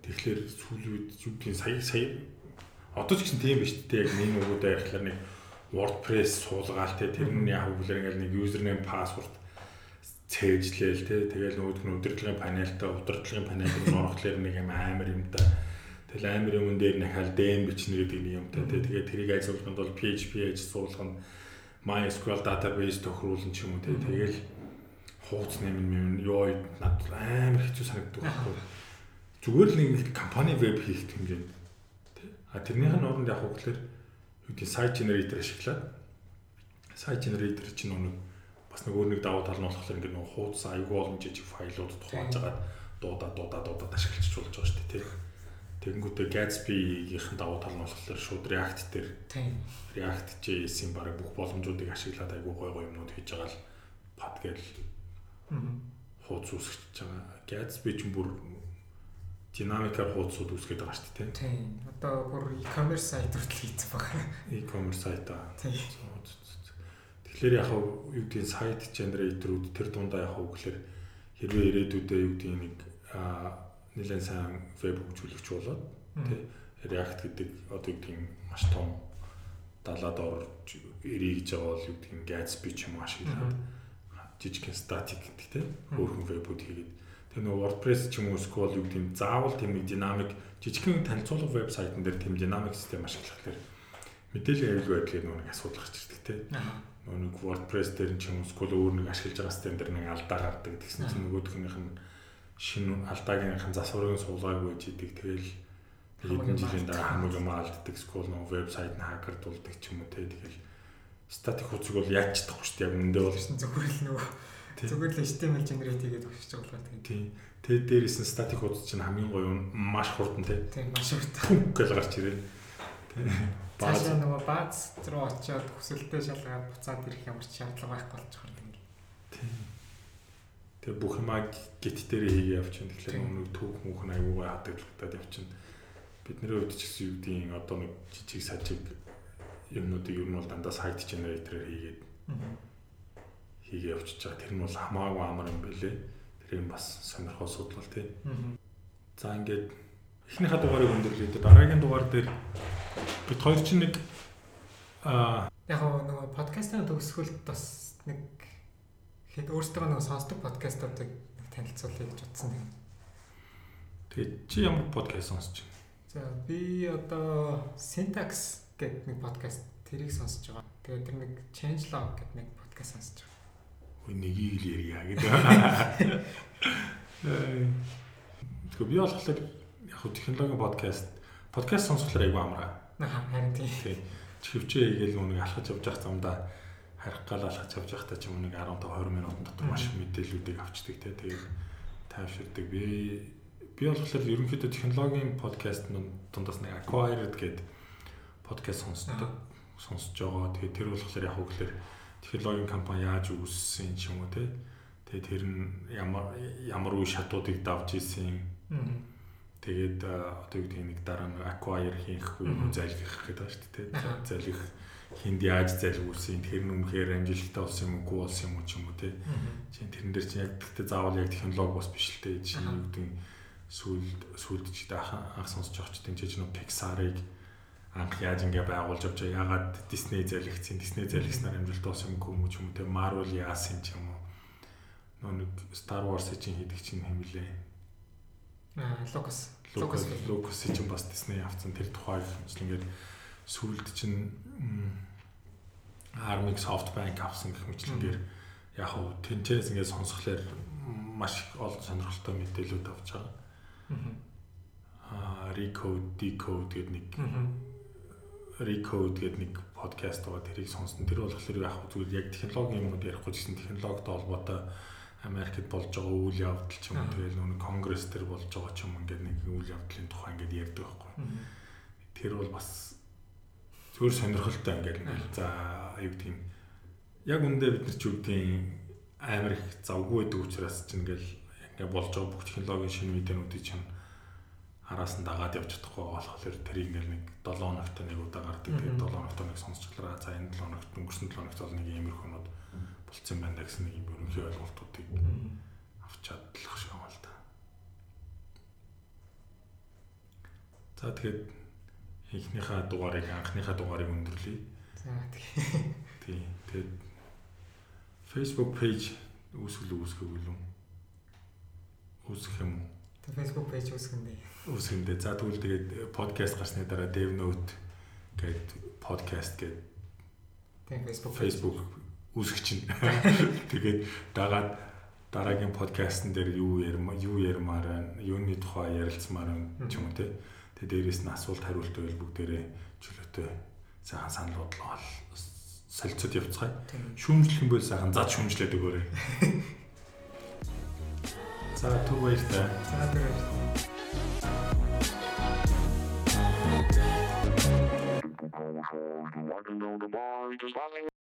тэгэхээр сүүлүүд юу тийм сая сая. Одоо ч гэсэн тийм биш дээ. Яг нэг нөгөөдөө ярихлаар нэг WordPress суулгаал те тэр нь яг үгээр ингээл нэг username password цээжлээл те. Тэгэл нөгөөдг нь удирдлагын панелтай удирдлагын панелд нь орохлоор нэг юм амар юмтай. Тэгэл амар юм дээр нахаал DM бичнэ гэдэг нэг юмтай тий. Тэгээд тэрийг ажиглахад бол PHP аж суулгах нь MySQL database тохируулна ч юм уу тий. Тэгэл хууц нэмэн юм ёо над амар хэцүү санагддаг байхгүй. Зүгээр л нэг компани веб хийх хэмжээнд тий. А тэрнийх нь оронд яг хөглөр юу гэдэг site generator ашиглаад site generator чинь нэг бас нэг өөр нэг давуу тал нь болохоор ингээд нэг хуудас аюул олон жижиг файлууд тухайж агаад дуудаа дуудаа дуудаад ашиглаж болж байгаа шүү дээ тий. Тэгэнгүүтээ Gatsby-ийн давуу тал нь болохоор шууд React дээр React JS-ийн баг бүх боломжуудыг ашиглаад айгүй гой гой юмнууд хийж байгаа л пад гэл хуудас үүсгэж байгаа. Gatsby ч бүр динамикаар хуудасууд үүсгэж байгаа шүү дээ. Тийм. Одоо бүр e-commerce сайт хүртэл хийсэн байна. E-commerce сайт аа. Тэгэхээр яг юу гэдэг сайт генераторууд тэр дундаа яг үгээр хэрвээ ирээдүйдээ юу гэдэг нэг аа нэлээд сайн веб хөгжүүлэгч болоод тий React гэдэг одоо юу гэдэг маш том далаад орж ирээ гэж байгаа бол юу гэдэг Gatsby ч юм ашиглаад жижигхэн static гэдэг тий өөрхөн вебүүд хийгээд. Тэр нөгөө WordPress ч юм уу SQL юу гэдэг заавал тийм динамик жижигхэн танилцуулга вебсайтн дээр тийм динамик систем ашиглахлаар мэдээлэл аюул байдлыг нөгөө асуудал гарч ирдэг тий. Нөгөө WordPress дээр ч юм уу SQL өөр нэг ашиглаж байгаа систем дээр нэг алдаа гардаг гэсэн чинь нөгөөхнийх нь шинэ алдаагийнхын засварыг суулгаагүй байж идэг. Тэгэл хэдэн жилийн дараа хамаг юм алддаг скул нөө вебсайт нь хакердулдаг ч юм уу те. Тэгэл статик хуцыг бол яаж чадахгүй шүү дээ. Яг үндэ бол зүгээр л нөгөө зүгээр л HTML generate хийгээд өгч байгаа бол тийм. Тэгээд дээрээс нь статик хуц чинь хамгийн гоё маш хурдан те. Тийм маш хурдан. Гэж гарч ирээ. Цаашаа нөгөө бааз руу очиод хүсэлтэд шалгаад буцаад ирэх ямар ч шаардлага байхгүй болчихор. Тийм. Тэгээ бүх юмаа гит дээр хийгээ явчихна. Тэгэхээр нэг түүх мөнх аюугаа хадаглагтаад явчихна. Бидний хувьд ч гэсэн юу гэдгийг одоо нэг жижиг сажиг юмнуудыг ер нь бол дандаа сайт генератороор хийгээд хийгээ явчихж байгаа. Тэр нь бол хамаагүй амар юм бэлээ. Тэр юм бас сонирхол судлал тий. За ингээд эхнийхээ дугаарыг өндөрлөе. Дараагийн дугаар дээр бид хоёр чинь нэг аа яг нөгөө подкастын төгсгөлд бас нэг Тэгэхэд өөрсдөө нэг сонсдог подкастуудыг танилцуулъя гэж утсан. Тэгээд чи ямар подкаст сонсож байна? За би одоо Syntax гэдэг нэг подкаст тэрийг сонсож байгаа. Тэгээд тэр нэг Changelog гэдэг нэг подкаст сонсож байгаа. Хөөе нэгийг л ярья гэдэг. Тэгэхээр би болохоор яг хөө технологийн подкаст подкаст сонсохлоор айгүй амраа. Харин тийм. Чихвчээ хийгээл нэг алхаж явж явах замдаа харих гал алхаж явж байхдаа ч юм уу нэг 15 20 минутын дотор маш мэдээллүүдийг авчдаг те тэгээд тайвширдаг би би болохоор ерөнхийдөө технологийн подкаст дундаас нэг acquired гэдэг подкаст сонсдог сонсож байгаа. Тэгээд тэр болохоор яг хөглөр технологийн компани яаж үүссэн ч юм уу те. Тэгээд тэр нь ямар ямар үе шатуудыг давж исэн. Тэгээд одоо юу гэдэг нэг дараа нь acquire хийх үе залгих гэдэг байна шүү дээ. Залгих хинд яаж залгуулсан тэр нь үнэхээр амжилттай болсон юм уу болсон юм уу ч юм уу те. Чинь тэрэн дээр чинь яг гэхдээ заавал яг технологи бас биш л дээ. Чи юу гэдэг сүүлд сүүлд ч анх сонсож байгаа ч ч нэг Pixar-ыг анх яаж ингэ байгуулж авч яагаад Disney залгицсан Disney залгиснаар амжилт болсон юм уу ч юм уу те. Marvel яасан ч юм уу. Нөө нэг Star Wars-ийн чинь хийдэг чинь хэмлээ аа Lucas Lucas Lucas чинь бас Disney авсан тэр тухайг ингээд сүүлд чинь Armix SoftBank авсан гэх мэтлэнгээр яг хөө тэнцээс ингээд сонсхолоор маш их олон сонирхолтой мэдээлүүд авч байгаа. Аа Recode, Decode гэдэг нэг Recode гэдэг нэг подкаст байгаа тэрийг сонсон. Тэр болохоор яг зүгээр яг технологийн юмуд ярихгүй гэсэн технологитой холбоотой Америкт болж байгаа үйл явдал ч юм уу тэгэл нэг конгресс төр болж байгаа ч юм ингээд нэг үйл явдлын тухай ингээд ярьдаг байхгүй. Тэр бол бас зүгээр сонирхолтой ингээд ингээл за аюу гэдэг юм. Яг үндэ бид нар ч юу гэдэг амар их завгүй байдаг учраас ч ингээл ингээд болж байгаа бүх технологийн шинэ мэдээнүүдийг чинь араас нь дагаад явж чадахгүй болохоор тэрийг ингээл нэг 7 хоногт нэг удаа гардаг. Тэгээд 7 хоногт нэг сонсчлаа. За энэ 7 хоногт өнгөрсөн 7 хоногт бол нэг иймэрхүүнүүд болцсон байна гэсэн нэг юм ерөнхий ойлголтуудыг авч чадлах шиг юм л да. За тэгээд эхнийхээ дугаарыг анхныхаа дугаарыг өндөрлөе. За тий. Тэгээд Facebook page үүсгэл үүсгэв үү? Үүсгэх юм уу? Facebook page үүсгэндээ. Үүсгэндээ. За тэгвэл тэгээд подкаст гарсны дараа Dev Note гээд подкаст гээд тийм Facebook Facebook үүсгэж чинь. Тэгээд дагаад дараагийн подкастн дээр юу ярмаа, юу ярмаар байна, юуны тухай ярилцмаар байна ч юм уу те. Тэгээд дээрэс нь асуулт хариулт байвал бүгдээрээ чөлөөтэй сайхан санал бодлоо солилцоод явцгаая. Шүүмжлэх юм бол сайхан зад шүүмжлээд өгөөрэй. За түр баяртай. За тэгээд You